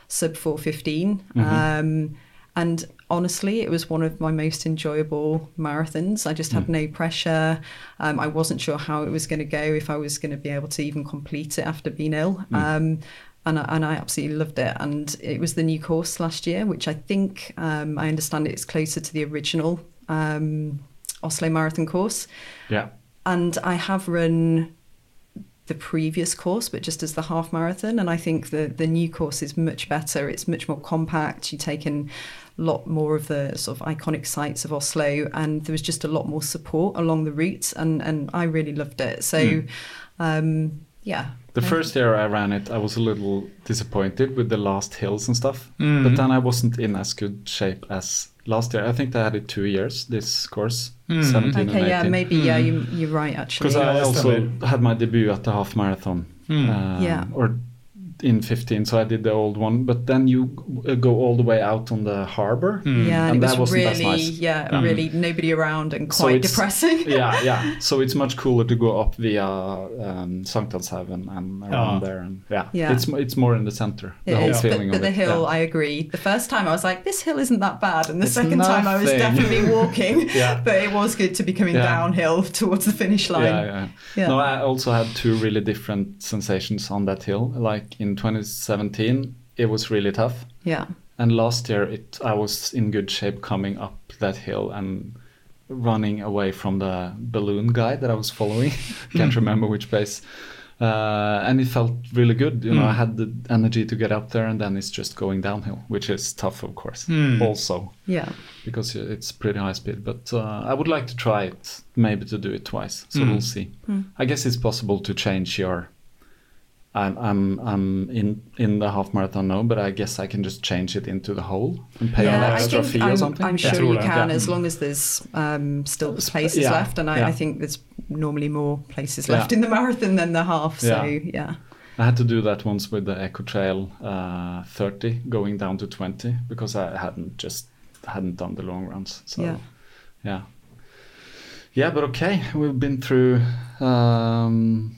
sub 415. Um, and honestly, it was one of my most enjoyable marathons. I just had no pressure. Um, I wasn't sure how it was going to go, if I was going to be able to even complete it after being ill. Um, and, I, and I absolutely loved it. And it was the new course last year, which I think um, I understand it's closer to the original um, Oslo Marathon course. Yeah. And I have run the previous course, but just as the half marathon. And I think the the new course is much better. It's much more compact. You take in a lot more of the sort of iconic sites of Oslo, and there was just a lot more support along the route, and and I really loved it. So, um, yeah. The first year I ran it, I was a little disappointed with the last hills and stuff. Mm. But then I wasn't in as good shape as last year. I think they had it two years, this course, 17 and 18. Okay, yeah, maybe yeah, you, you're right actually. Because I also had my debut at the half marathon. um, Yeah. Or in 15, so I did the old one. But then you uh, go all the way out on the harbor. yeah, and, and it that was wasn't really nice. yeah, really nobody around and So quite it's- depressing. yeah, yeah. So it's much cooler to go up via um, Sankthanshaugen and around Ah. there, and yeah, Yeah. it's it's more in the center. The It whole is, but, feeling but of the it. hill, yeah. I agree. The first time I was like, this hill isn't that bad, and the It's second time I was definitely walking. Yeah. But it was good to be coming Yeah. downhill towards the finish line. Yeah, yeah. Yeah. No, I also had two really different sensations on that hill. Like in 2017, it was really tough, Yeah. and last year it I was in good shape coming up that hill and running away from the balloon guy that I was following. Can't mm. remember which pace. Uh, and it felt really good. You know, I mm. had the energy to get up there, and then it's just going downhill, which is tough, of course. Mm. Also, Yeah. because it's pretty high speed. But uh, I would like to try it, maybe to do it twice. So we'll see. I guess it's possible to change your. I'm I'm I'm in in the half marathon now, but I guess I can just change it into the whole and pay Yeah, an extra think fee I'm, or something. I'm sure tror you can, yeah. as long as there's um, still places yeah, left, and I, yeah. I think there's normally more places Yeah. left in the marathon than the half. So Yeah. yeah, I had to do that once with the Eco Trail uh, 30, going down to 20, because I hadn't just hadn't done the long runs. So Yeah. yeah, yeah. But okay, we've been through um,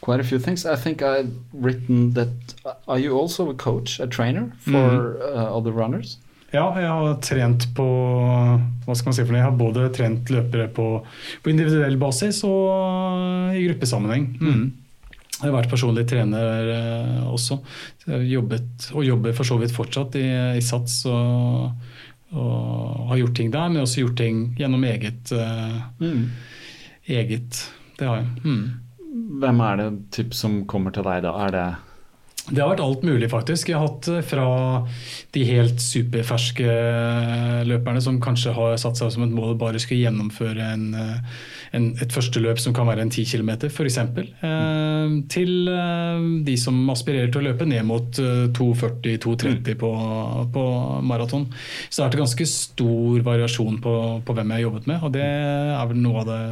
quite a few things. I think I've written that. uh, Are you also a coach, a trainer for uh, other runners? Ja, jeg har trent på hva skal man si for noe? Jeg har både trent løpere på, på individuell basis og i gruppesammenheng. Mm. Jeg har vært personlig trener eh, også. Jobbet, og jobber for så vidt fortsatt i, i SATS og, og har gjort ting der, men også gjort ting gjennom eget. mm. eget det har jeg. Mm. Hvem er det typ som kommer til deg da? Er det Det har vært alt mulig, faktisk. Jeg har hatt eh, fra de helt superferske løperne som kanskje har satt seg som et mål å bare skulle gjennomføre en, eh, en, et første løp som kan være en 10 km, f.eks., eh, til eh, de som aspirerer til å løpe ned mot eh, 2,40-2,30 på, på maraton. Så det har vært ganske stor variasjon på, på hvem jeg har jobbet med, og det er vel noe av det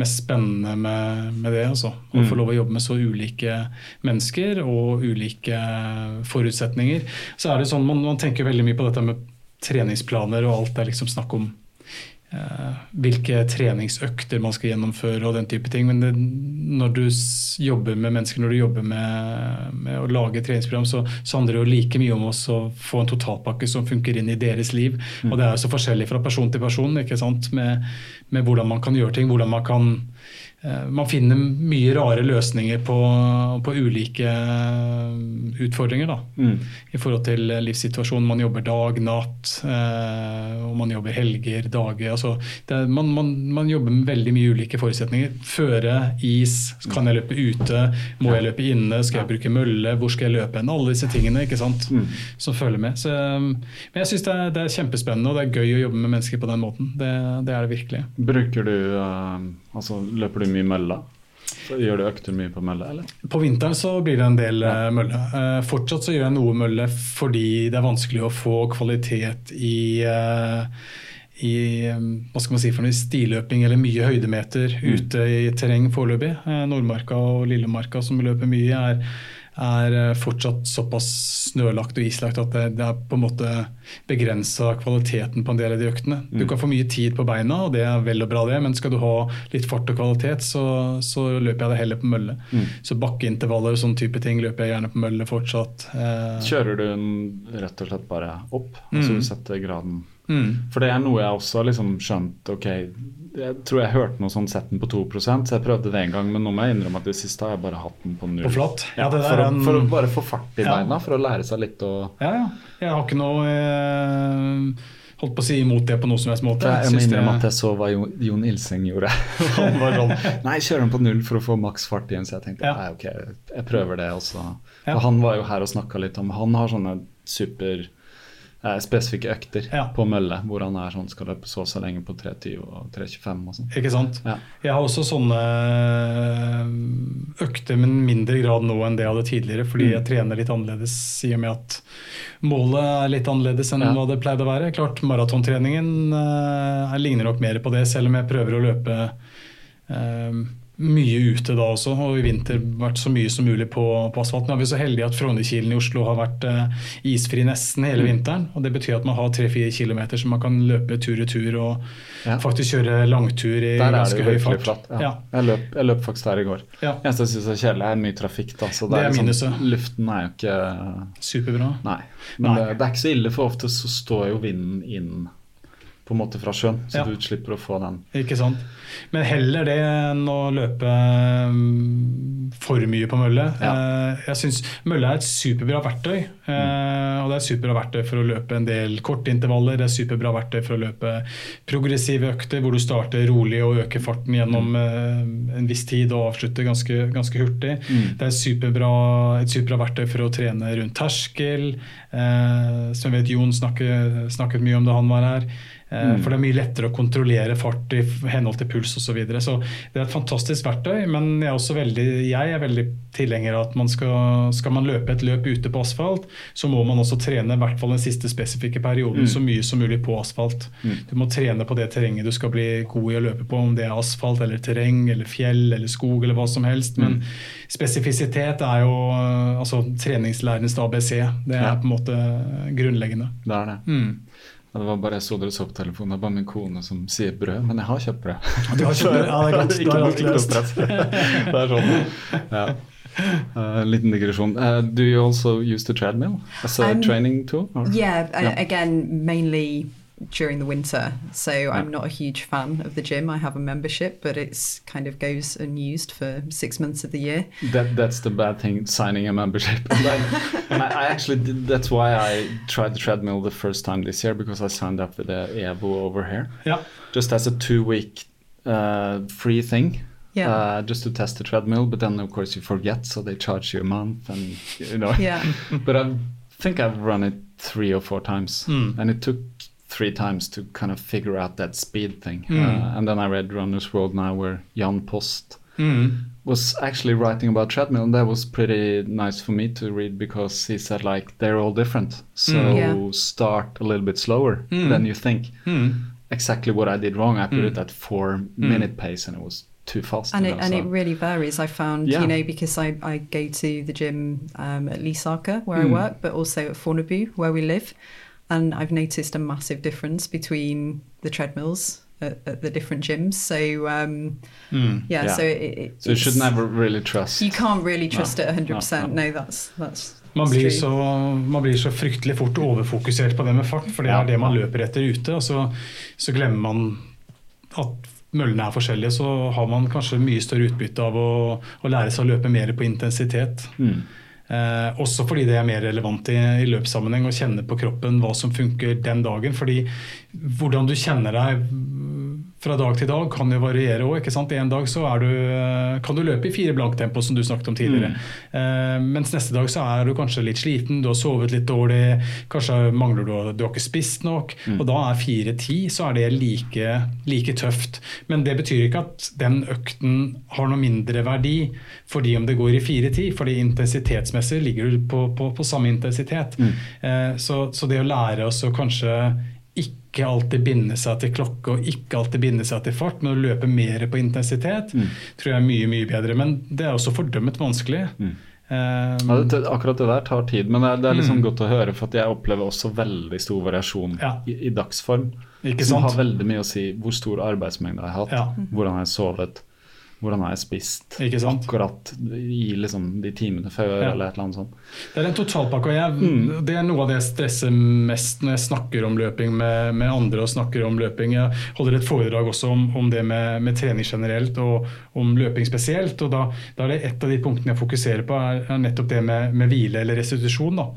mest spennende med, med det. Altså. Å få lov å jobbe med så ulike mennesker og ulike forutsetninger. Så er det sånn, man, man tenker veldig mye på dette med treningsplaner og alt det er liksom snakk om hvilke treningsøkter man skal gjennomføre og den type ting. Men det, når du jobber med mennesker, når du jobber med, med å lage treningsprogram, så, så handler det jo like mye om å få en totalpakke som funker inn i deres liv. Og det er jo så forskjellig fra person til person ikke sant? Med, med hvordan man kan gjøre ting, hvordan man kan eh, man finner mye rare løsninger på, på ulike eh, utfordringer. Da, I forhold til livssituasjonen. Man jobber dag, natt, eh, og man jobber helger, dager. Altså, det, er- man, man, man jobber med veldig mye ulike forutsetninger. Føre, is, kan jeg løpe ute, må jeg løpe inne, skal jeg bruke mølle, hvor skal jeg løpe hen? Alle disse tingene ikke sant? som følger med. Så, um, men jeg syns det, det er kjempespennende og det er gøy å jobbe med mennesker på den måten. Det, det er det virkelig. Bruker du uh, Altså, løper du mye mølla? Så Gjør du økter mye på mølle, eller? På vinteren så blir det en del ja. mølle. Eh, fortsatt så gjør jeg noe mølle fordi det er vanskelig å få kvalitet i, eh, i hva skal man si for noe, stiløping eller mye høydemeter Mm. ute i terreng foreløpig. Eh, Nordmarka og Lillemarka som løper mye, er, er eh, fortsatt såpass snølagt og islagt at det, det er på en måte begrensa kvaliteten på en del av de øktene. Du Mm. kan få mye tid på beina, og det er vel og bra det, men skal du ha litt fart og kvalitet, så, så løper jeg det heller på mølle. Mm. Så bakkeintervaller og sånne type ting løper jeg gjerne på mølle fortsatt. Eh, Kjører du den rett og slett bare opp? Altså Mm. setter graden mm. For det er noe jeg også har liksom skjønt Ok, jeg tror jeg hørte noe sånn sett den på 2 så jeg prøvde det en gang, men nå må jeg innrømme at det siste har jeg bare hatt den på null. Ja, Ja, for, er en- for å bare få fart i Ja. beina, for å lære seg litt å Ja, ja. Jeg har ikke noe eh, holdt på å si imot det på noe som helst måte. Jeg må synes det- innrømme at jeg så hva Jo- Jon Ilseng gjorde. Han var sånn Nei, kjører den på null for å få maks fart igjen. Så jeg tenkte Ja. nei, ok, jeg prøver det også. Ja. Og han var jo her og snakka litt om Han har sånne super eh, spesifikke økter Ja. på mølle, hvor han er sånn skal løpe så og så lenge på 3.20 og 3.25 og sånn. Ikke sant? Ja. Jeg har også sånne eh, økter, men mindre grad nå enn det jeg hadde tidligere. Fordi Mm. jeg trener litt annerledes i og med at målet er litt annerledes enn Ja. hva det pleide å være. Klart Maratontreningen eh, ligner nok mer på det, selv om jeg prøver å løpe eh, mye ute da også, og i vinter vært så mye som mulig på, på asfalten. Nå er vi så heldige at Frognerkilen i Oslo har vært eh, isfri nesten hele Mm. vinteren. og Det betyr at man har 3-4 km som man kan løpe tur i tur og Ja. faktisk kjøre langtur i Der ganske høy fart. flatt. Ja. Ja. Jeg, løp, jeg løp faktisk der i går. Ja, eneste jeg syns er kjedelig, er mye trafikk. da, så Det er liksom- minuset. Luften er jo ikke superbra. Nei. Men Nei. Det, det er ikke så ille, for ofte så står jo vinden inn på en måte fra sjøen, så Ja. du slipper å få den. Ikke sant? Men heller det enn å løpe mm, for mye på mølle. Ja. Jeg synes Mølle er et superbra verktøy. Mm. Og det er superbra verktøy for å løpe en del korte intervaller. Det er superbra verktøy for å løpe progressive økter hvor du starter rolig og øker farten gjennom eh, en viss tid og avslutter ganske, ganske hurtig. Det er superbra, et superbra verktøy for å trene rundt terskel. Eh, som jeg vet Jon snakket, snakket mye om da han var her. Eh, For det er mye lettere å kontrollere fart i henhold til puls osv. Så, videre. så det er et fantastisk verktøy, men jeg er også veldig, jeg er veldig tilhenger av at man skal, skal man løpe et løp ute på asfalt, så må man også trene i hvert fall den siste spesifikke perioden så mye som mulig på asfalt. Du må trene på det terrenget du skal bli god i å løpe på, om det er asfalt eller terreng eller fjell eller skog eller hva som helst. Men spesifisitet er jo altså treningslærernes ABC. Det er Ja. på en måte grunnleggende. Det er det. Ja, det var bare jeg så dere så på telefonen. Det er bare min kone som sier brød, men jeg har kjøpt brød. Du har kjøpt brød? Ja, det er godt. Ikke ikke noe løst. stress. det er sånn. Ja. Uh, liten digresjon. Uh, do you also use the treadmill as a Um, training tool? or- Yeah, uh, Yeah. again, mainly during the winter. So I'm not a huge fan of the gym. I have a membership, but it's kind of goes unused for six months of the year. That that's the bad thing, signing a membership. And I, and I, I actually did, that's why I tried the treadmill the first time this year because I signed up with the Evo over here, Ja. just as a two-week uh, free thing. Yeah. Uh, just to test the treadmill, but then of course you forget, so they charge you a month, and you know. Yeah. but I think I've run it three or four times, Mm. and it took three times to kind of figure out that speed thing. Mm. Uh, and then I read Runner's World now, where Jan Post Mm. was actually writing about treadmill and that was pretty nice for me to read because he said like they're all different so Mm. Yeah. start a little bit slower Mm. than you think Mm. exactly what i did wrong i put it at four minute pace and it was too fast and it, and it really varies. I found, Yeah. you know, because I, I go to the gym um, at Lysaker where I Mm. work, but also at Fornebu where we live, and I've noticed a massive difference between the treadmills at, at the different gyms. So um, Mm. yeah, Yeah. so it, it, so you should never really trust You can't really trust No, it 100. no, percent no. No, that's that's. Man blir, så, man blir så fryktelig fort overfokusert på det med fart, for det er det man løper etter ute. Og så, så glemmer man at møllene er forskjellige, så har man kanskje mye større utbytte av å, å lære seg å løpe mer på intensitet. Mm. Eh, også fordi det er mer relevant i, i løpssammenheng å kjenne på kroppen hva som funker den dagen. fordi hvordan du kjenner deg fra dag til dag kan jo variere òg. En dag så er du, eh, kan du løpe i fire blanktempo, som du snakket om tidligere. Eh, mens neste dag så er du kanskje litt sliten, du har sovet litt dårlig, kanskje mangler du Du har ikke spist nok. Og da er fire-ti så er det like, like tøft. Men det betyr ikke at den økten har noe mindre verdi fordi om det går i fire-ti. fordi intensitetsmessig ligger du på, på, på samme intensitet. Eh, så, så det å lære oss å kanskje ikke alltid binde seg til klokke og ikke alltid binde seg til fart, men å løpe mer på intensitet, tror jeg er mye mye bedre. Men det er også fordømmet vanskelig. Eh, Ja, det, akkurat det der tar tid, men det er, det er liksom godt å høre, for at jeg opplever også veldig stor variasjon Ja. i, i dagsform. Ikke som sant? har veldig mye å si hvor stor arbeidsmengde jeg har hatt, Ja. hvordan jeg har sovet, hvordan har jeg spist Ikke sant? akkurat i liksom de timene før, Ja. eller et eller annet sånt. Det er en totalpakke. og jeg, Det er noe av det jeg stresser mest når jeg snakker om løping med, med andre. og snakker om løping. Jeg holder et foredrag også om, om det med, med trening generelt og om løping spesielt. og da, da er det Et av de punktene jeg fokuserer på, er, er nettopp det med, med hvile eller restitusjon. da.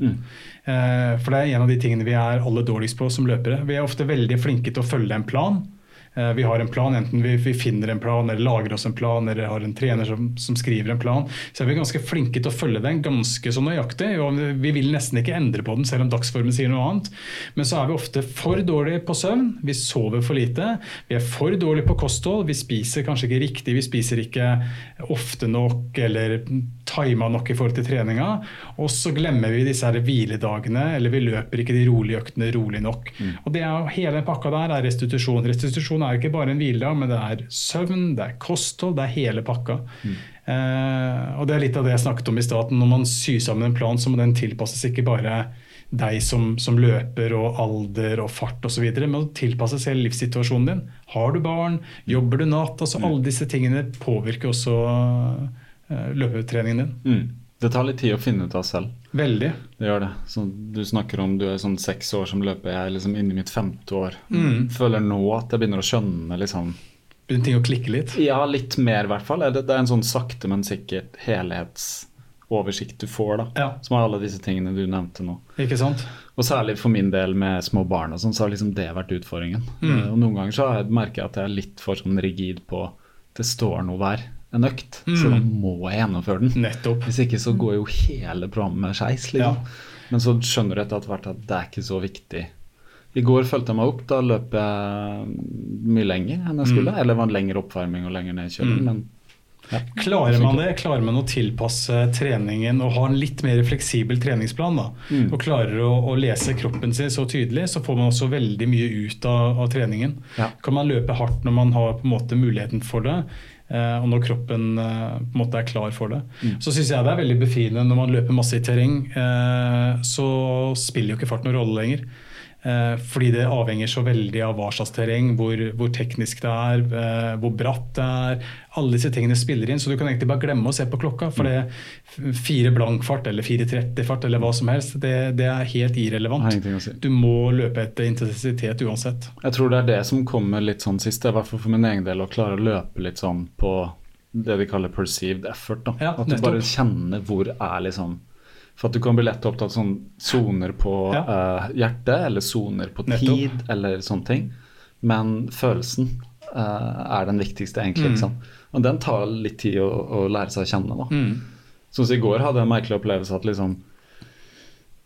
Eh, for det er en av de tingene vi er aller dårligst på som løpere. Vi er ofte veldig flinke til å følge en plan. Eh, Vi har en plan, enten vi, vi finner en plan eller lager oss en plan eller har en trener som, som skriver en plan. Så er vi ganske flinke til å følge den ganske så nøyaktig. og Vi vil nesten ikke endre på den selv om dagsformen sier noe annet. Men så er vi ofte for dårlige på søvn, vi sover for lite. Vi er for dårlige på kosthold, vi spiser kanskje ikke riktig, vi spiser ikke ofte nok eller tima nok i forhold til treninga. Og så glemmer vi disse her hviledagene, eller vi løper ikke de rolige øktene rolig nok. Og det er Hele pakka der er restitusjon. Restitusjon er ikke bare en hviledag, men det er søvn, det er kosthold, det er hele pakka. Eh, og det er litt av det jeg snakket om i staten. Når man syr sammen en plan, så må den tilpasses ikke bare deg som, som løper og alder og fart osv., men tilpasses hele livssituasjonen din. Har du barn? Jobber du natt? altså Alle disse tingene påvirker også eh, løpetreningen din. Mm. Det tar litt tid å finne ut av selv. Veldig. Det gjør det. Så du snakker om du er sånn seks år som løper, jeg er liksom inne i mitt femte år. Mm. Føler nå at jeg begynner å skjønne liksom Begynner ting å klikke litt. Ja, litt mer i hvert fall. Det, det er en sånn sakte, men sikkert helhetsoversikt du får, da. Ja. Som er alle disse tingene du nevnte nå. Ikke sant? Og særlig for min del med små barn og sånn, så har liksom det vært utfordringen. Mm. Og noen ganger så merker jeg at jeg er litt for sånn rigid på det står noe hver en økt, så Mm. da må jeg gjennomføre den. Nettopp. Hvis ikke så går jo hele programmet skeis, liksom. Ja. Men så skjønner du etter hvert at det er ikke så viktig. I går fulgte jeg meg opp. Da løp jeg mye lenger enn jeg skulle. Eller det var en lengre oppvarming og lenger nedkjøling. Mm. Men ja. Klarer man det? Klarer man å tilpasse treningen og ha en litt mer fleksibel treningsplan? da, Mm. Og klarer å, å lese kroppen sin så tydelig, så får man også veldig mye ut av, av treningen. Ja. Kan man løpe hardt når man har på en måte muligheten for det, og når kroppen eh, på en måte er klar for det. Mm. Så syns jeg det er veldig befriende når man løper masse i terreng. eh, Så spiller jo ikke fart noen rolle lenger. Eh, Fordi det avhenger så veldig av hva slags terreng, hvor, hvor teknisk det er, eh, hvor bratt det er. Alle disse tingene spiller inn, så du kan egentlig bare glemme å se på klokka. For det fire blank fart eller 4.30-fart eller hva som helst, det, det er helt irrelevant. si. Du må løpe etter intensitet uansett. Jeg tror det er det som kommer litt sånn sist, i hvert fall for min egen del, å klare å løpe litt sånn på det vi kaller perceived effort. Ja, at du bare kjenner hvor er liksom For at du kan bli lett opptatt av sånn soner på Ja. uh, hjertet, eller soner på Nettopp. tid, eller sånne ting. Men følelsen uh, er den viktigste, egentlig. Mm. sant? Og den tar litt tid å, å lære seg å kjenne. da. Mm. Sånn som i går hadde jeg en merkelig opplevelse at liksom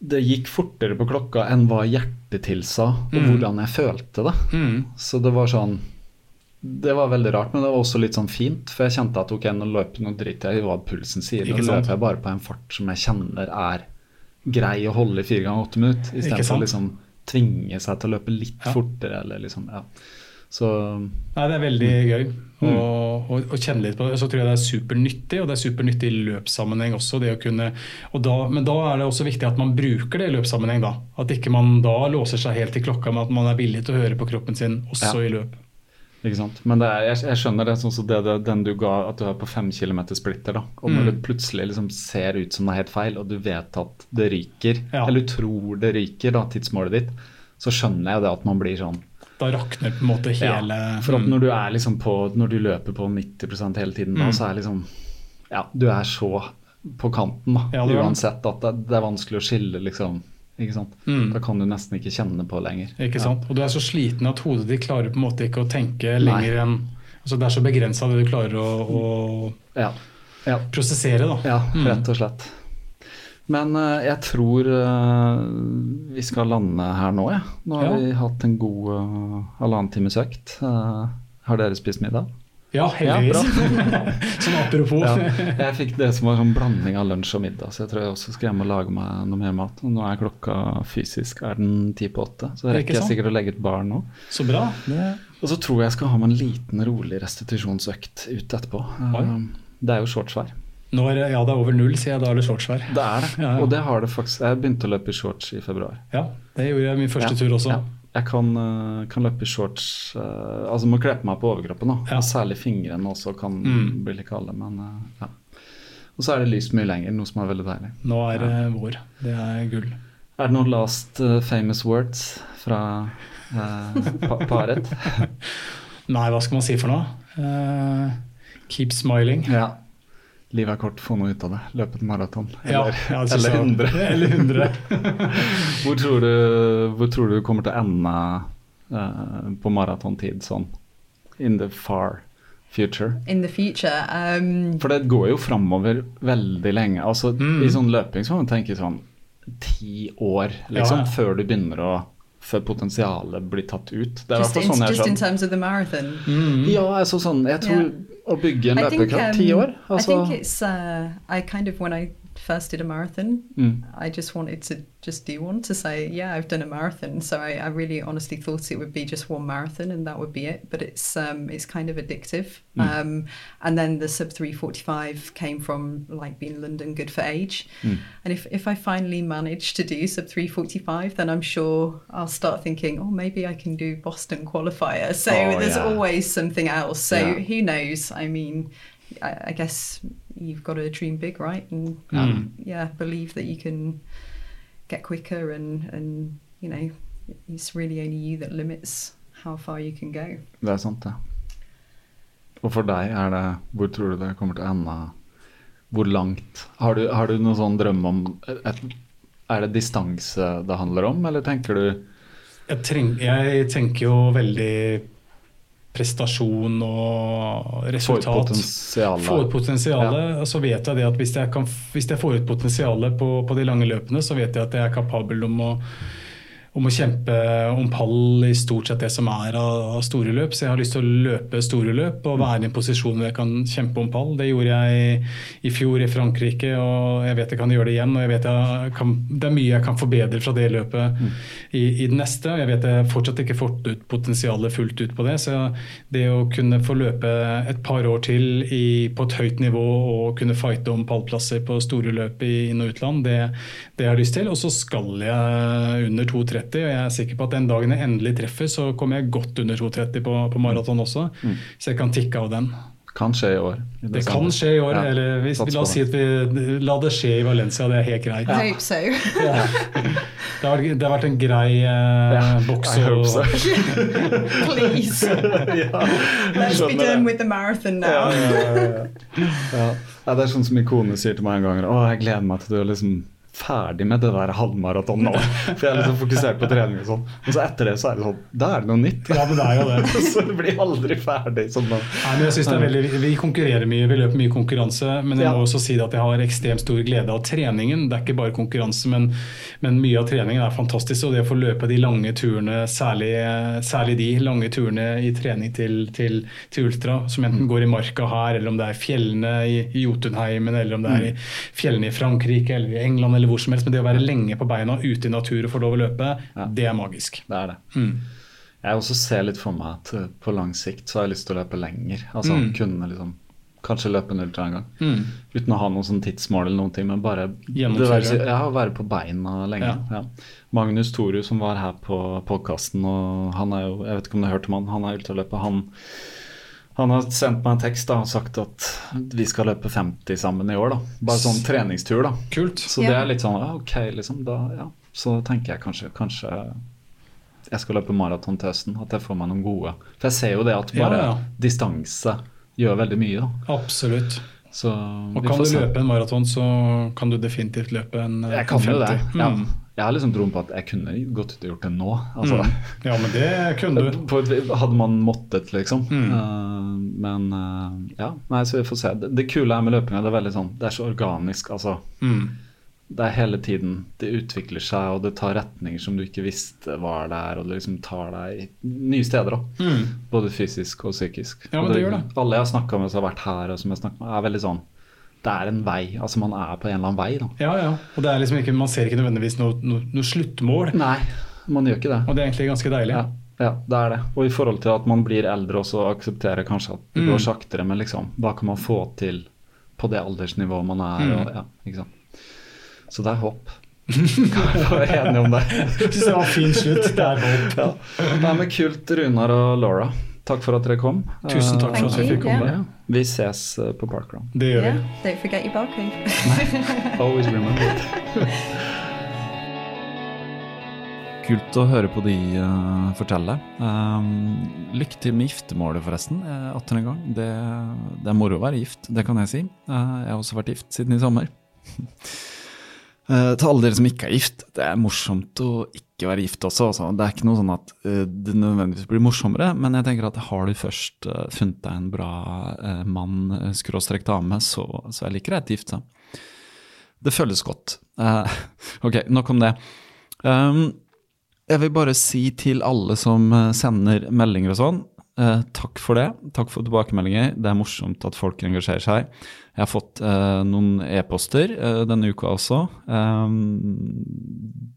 det gikk fortere på klokka enn hva hjertet tilsa, og Mm. hvordan jeg følte det. Mm. Så det var sånn Det var veldig rart, men det var også litt sånn fint. For jeg kjente at ok, nå løper nå driter jeg i hva pulsen sier. Ikke sant? løper jeg bare på en fart som jeg kjenner er grei å holde i fire ganger åtte minutter. Istedenfor å liksom tvinge seg til å løpe litt Ja. fortere. Eller liksom, ja. Så Nei, det er veldig gøy å, å, å kjenne litt på det. Så tror jeg det er supernyttig, og det er supernyttig i løpssammenheng også. Det å kunne, og da, men da er det også viktig at man bruker det i løpssammenheng. da. At ikke man da låser seg helt til klokka, men at man er villig til å høre på kroppen sin også Ja. i løp. Ikke sant? Men det er, jeg, jeg skjønner det sånn som det, det, den du ga, at du er på fem kilometer splitter. da. Og når Mm. det plutselig liksom ser ut som det er helt feil, og du vet at det ryker, Ja. eller du tror det ryker, da, tidsmålet ditt, så skjønner jeg det at man blir sånn. Da rakner på en måte hele Ja, for at Mm. når du er liksom på, når du løper på 90% hele tiden, da, Mm. så er liksom Ja, du er så på kanten, da. Ja. Uansett at det, det er vanskelig å skille, liksom. Ikke sant? Mm. Da kan du nesten ikke kjenne på lenger. Ikke Ja. sant? Og du er så sliten at hodet ditt klarer på en måte ikke å tenke lenger enn altså Det er så begrensa det du klarer å, å Ja. ja. prosessere. da. Ja, Mm. rett og slett. Men uh, jeg tror uh, vi skal lande her nå, jeg. Nå har Ja. vi hatt en god uh, halvannen times økt. Har dere spist middag? Ja, heldigvis. sånn apropos. Ja, jeg fikk det som var en blanding av lunsj og middag, så jeg tror jeg også skal hjem og lage meg noe mer mat. Nå er klokka fysisk er den ti på åtte, så rekker jeg sikkert å legge et barn nå. Så bra. Det, Og så tror jeg jeg skal ha meg en liten, rolig restitusjonsøkt ut etterpå. Oi. Um, Det er jo shortsvær. nå det, ja, det er over null, sier jeg. Da er det shortsvær. Det er det. Ja, ja. Og det har det faktisk. Jeg begynte å løpe i shorts i februar. Ja, det gjorde jeg min første Ja, tur også. Ja. Jeg kan, eh, kan løpe i shorts uh, Altså må kle på meg på overkroppen, da. Ja. Og særlig fingrene også kan Mm. bli litt kalde. Men uh, ja. Og så er det lyst mye lenger, noe som er veldig deilig. Nå er det vår. Det er gull. Er det noen last uh, famous words fra pa paret? Nei, hva skal man si for noe? Keep smiling. Ja. Livet er kort, få noe ut av det. Løpe et maraton. Ja, Eller, ja, det eller hundre 100. Eller 100. Hvor tror du, hvor tror du kommer til å ende uh, på maratontid sånn in the far future? In the future, um, For det går jo framover veldig lenge. Altså Mm. I sånn løping så må man tenke sånn ti år liksom, Ja, ja. før du begynner å Før potensialet blir tatt ut. Det er just, in, sånn jeg just in terms of the marathon. Mm. Ja, altså sånn Jeg tror å bygge en løpekraft ti um, ti år. I Altså, think it's. Uh, I kind of when I first did a marathon, mm. I just wanted to just do one to say, yeah, I've done a marathon. So I, I really honestly thought it would be just one marathon and that would be it. But it's um, it's kind of addictive. Mm. Um, and then the sub three forty five came from like being London good for age. Mm. And if if I finally manage to do sub three forty five, then I'm sure I'll start thinking, oh, maybe I can do Boston qualifier. So Oh, there's yeah. always something else. So Yeah. who knows? I mean. I, I guess you've got to dream big, right? And Mm. yeah, believe that you can get quicker and and you know it's really only you that limits how far you can go. Det er sant, det. Og for deg, er det Hvor tror du det kommer til å ende? Hvor langt? Har du, har du noen sånn drøm om et, Er det distanse det handler om, eller tenker du Jeg, treng, jeg tenker jo veldig prestasjon og får resultat. potensialet? Få ut potensialet, og så vet jeg det at hvis jeg, kan, hvis jeg får ut potensialet på, på de lange løpene, så vet jeg at jeg er kapabel om å, om å kjempe om pall i stort sett det som er av, store løp. Så jeg har lyst til å løpe store løp og være i en posisjon hvor jeg kan kjempe om pall. Det gjorde jeg i, fjor i Frankrike, og jeg vet jeg kan gjøre det igjen. Og jeg vet jeg kan, det er mye jeg kan forbedre fra det løpet i, i det neste. og Jeg vet jeg fortsatt ikke fått ut potensialet fullt ut på det. Så det å kunne få løpe et par år til i, på et høyt nivå og kunne fighte om pallplasser på store løp i inn- og utland, det, det har jeg lyst til. Og så skal jeg under 2,30, og jeg er sikker på at den dagen jeg endelig treffer, så kommer jeg godt under 2,30 på, på maraton også. Så jeg kan tikke av den. Kan skje i år. Det, Det kan skje i år, Ja, eller hvis, la oss si at vi la det skje i Valencia, det er helt greit. I hope so. Ja. Det, har, det har vært en grei eh, boks å so. Please, let's be done with the marathon now. Ja, ja, ja, ja. Ja. Ja, det er sånn som min sier til meg en gang. Å, jeg gleder meg til du er liksom ferdig med det der halvmaraton nå. For jeg er liksom fokusert på trening og sånn. Og så etter det så er det sånn Da er det noe nytt. Ja, men det er jo det. så det blir aldri ferdig. Sånn da. Nei, men jeg synes det er veldig, Vi konkurrerer mye, vi løper mye konkurranse. Men jeg Ja. må også si at jeg har ekstremt stor glede av treningen. Det er ikke bare konkurranse, men, men mye av treningen er fantastisk. Og det å få løpe de lange turene, særlig, særlig de lange turene i trening til, til, til ultra, som enten går i marka her, eller om det er fjellene i, i Jotunheimen, eller om det er i fjellene i Frankrike eller i England, eller hvor som helst. Men det å være lenge på beina ute i natur og få lov å løpe, Ja. det er magisk. Det er det. Mm. Jeg også ser litt for meg at uh, på lang sikt så har jeg lyst til å løpe lenger. Altså Mm. kunne liksom Kanskje løpe en ultra en gang. Mm. Uten å ha noen sånn tidsmål eller noen ting, men bare være, ja, være på beina lenge. Ja. Ja. Magnus Toru som var her på podkasten, og han er jo Jeg vet ikke om du har hørt om han, han er ultraløper. Han, han har sendt meg en tekst da, og sagt at vi skal løpe 50 sammen i år. da Bare sånn treningstur, da. Kult. Så det er litt sånn ah, ok, liksom. Da, ja. Så tenker jeg kanskje, kanskje jeg skal løpe maraton til høsten. At jeg får meg noen gode. For jeg ser jo det at bare ja. distanse gjør veldig mye, da. Absolutt. Så Og kan du løpe en maraton, så kan du definitivt løpe en Jeg kan jo det. Mm. Ja. Jeg har liksom troen på at jeg kunne gått ut og gjort det nå. Altså, Mm. Ja, men det kunne du. på, hadde man måttet, liksom. Mm. Uh, men uh, ja, nei, så vi får se. Det, det kule er med løpinga, det er veldig sånn Det er så organisk, altså. Mm. det er hele tiden Det utvikler seg, og det tar retninger som du ikke visste var der, og det liksom tar deg nye steder òg. Mm. Både fysisk og psykisk. Ja, men og det gjør det. Alle jeg har snakka med som har vært her, og som jeg med, er veldig sånn Det er en vei. Altså man er på en eller annen vei, da. Ja, ja. Og det er liksom ikke, man ser ikke nødvendigvis noe, noe, noe sluttmål. Nei, man gjør ikke det. Og det er egentlig ganske deilig. Ja, ja, det er det. Og i forhold til at man blir eldre også, aksepterer kanskje at det Mm. går saktere, men liksom, hva kan man få til på det aldersnivået man er? Mm. Og, ja, ikke sant? Så det er håp. Kan vi være enige om det? Jeg det var fin slutt. Det er håp. Ja. Nei, men kult, Runar og Laura. Takk for at dere kom. Tusen takk for at vi fikk komme. vi ses eh, på Parkrun Det gjør Yeah, vi. don't forget your barcode. Always remember it. Kult å høre på de uh, fortelle. Um, lykke til med giftermålet, forresten. Uh, atter en gang. Det, det er moro å være gift, det kan jeg si. Uh, jeg har også vært gift siden i sommer. Eh, til alle dere som ikke er gift, det er morsomt å ikke være gift også. Altså. Det er ikke noe sånn at uh, det nødvendigvis blir morsommere, men jeg tenker at har du først uh, funnet deg en bra uh, mann, skråstrekt skråstrek dame, så, så er det like greit gift seg. Det føles godt. Ok, nok om det. Um, jeg vil bare si til alle som sender meldinger og sånn, takk for det. Takk for tilbakemeldinger. Det er morsomt at folk engasjerer seg. Jeg har fått eh, noen e-poster eh, denne uka også. Um,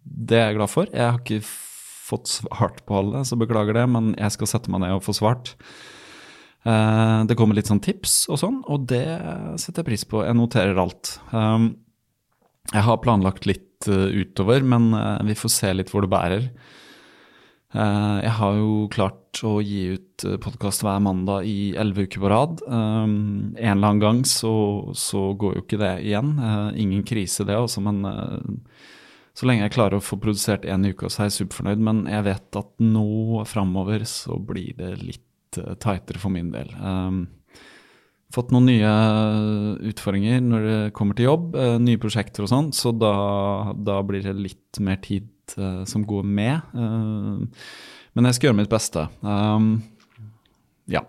det er jeg glad for. Jeg har ikke fått svart på alle, så beklager det, men jeg skal sette meg ned og få svart. Eh, det kommer litt sånn tips og sånn, og det setter jeg pris på. Jeg noterer alt. Um, jeg har planlagt litt eh, utover, men eh, vi får se litt hvor det bærer. Eh, jeg har jo klart å gi ut podkast hver mandag i elleve uker på rad. Um, en eller annen gang så, så går jo ikke det igjen. Eh, ingen krise det, også, men eh, så lenge jeg klarer å få produsert én uke, så er jeg superfornøyd. Men jeg vet at nå framover så blir det litt eh, tightere for min del. Fått noen nye utfordringer når det kommer til jobb, eh, nye prosjekter og sånn, så da, da blir det litt mer tid eh, som går med. Eh, men jeg skal gjøre mitt beste. Ja.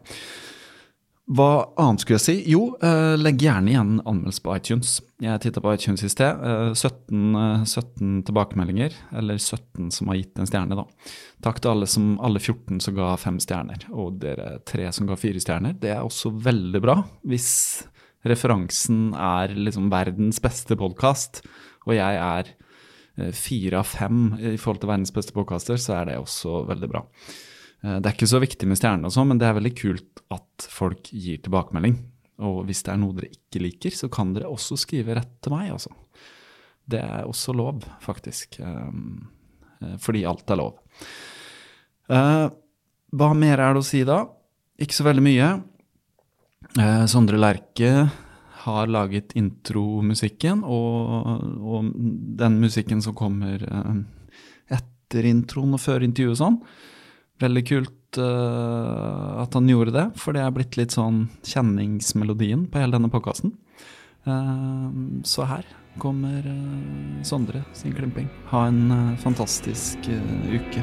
Hva annet skulle jeg si? Jo, eh, legg gjerne igjen anmeldelse på iTunes. Jeg titta på iTunes i sted. Eh, 17, eh, 17 tilbakemeldinger, eller 17 som har gitt en stjerne, da. Takk til alle, som, alle 14 som ga fem stjerner, og dere tre som ga fire stjerner. Det er også veldig bra. Hvis referansen er liksom verdens beste podkast, og jeg er eh, fire av fem i forhold til verdens beste podkaster, så er det også veldig bra. Eh, Det er ikke så viktig med stjerner, og sånn, men det er veldig kult at folk gir tilbakemelding. Og hvis det er noe dere ikke liker, så kan dere også skrive rett til meg, Også. Det er også lov, faktisk. Um, eh, Fordi alt er lov. Eh, hva mer er det å si da? Ikke så veldig mye. Eh, Sondre Lerche har laget intromusikken, og, og den musikken som kommer eh, etter introen og før intervjuet og sånn. Veldig kult uh, at han gjorde det, for det er blitt litt sånn kjenningsmelodien på hele denne podkasten. så her kommer eh, Sondre sin klimping. Ha en eh, fantastisk eh, uke.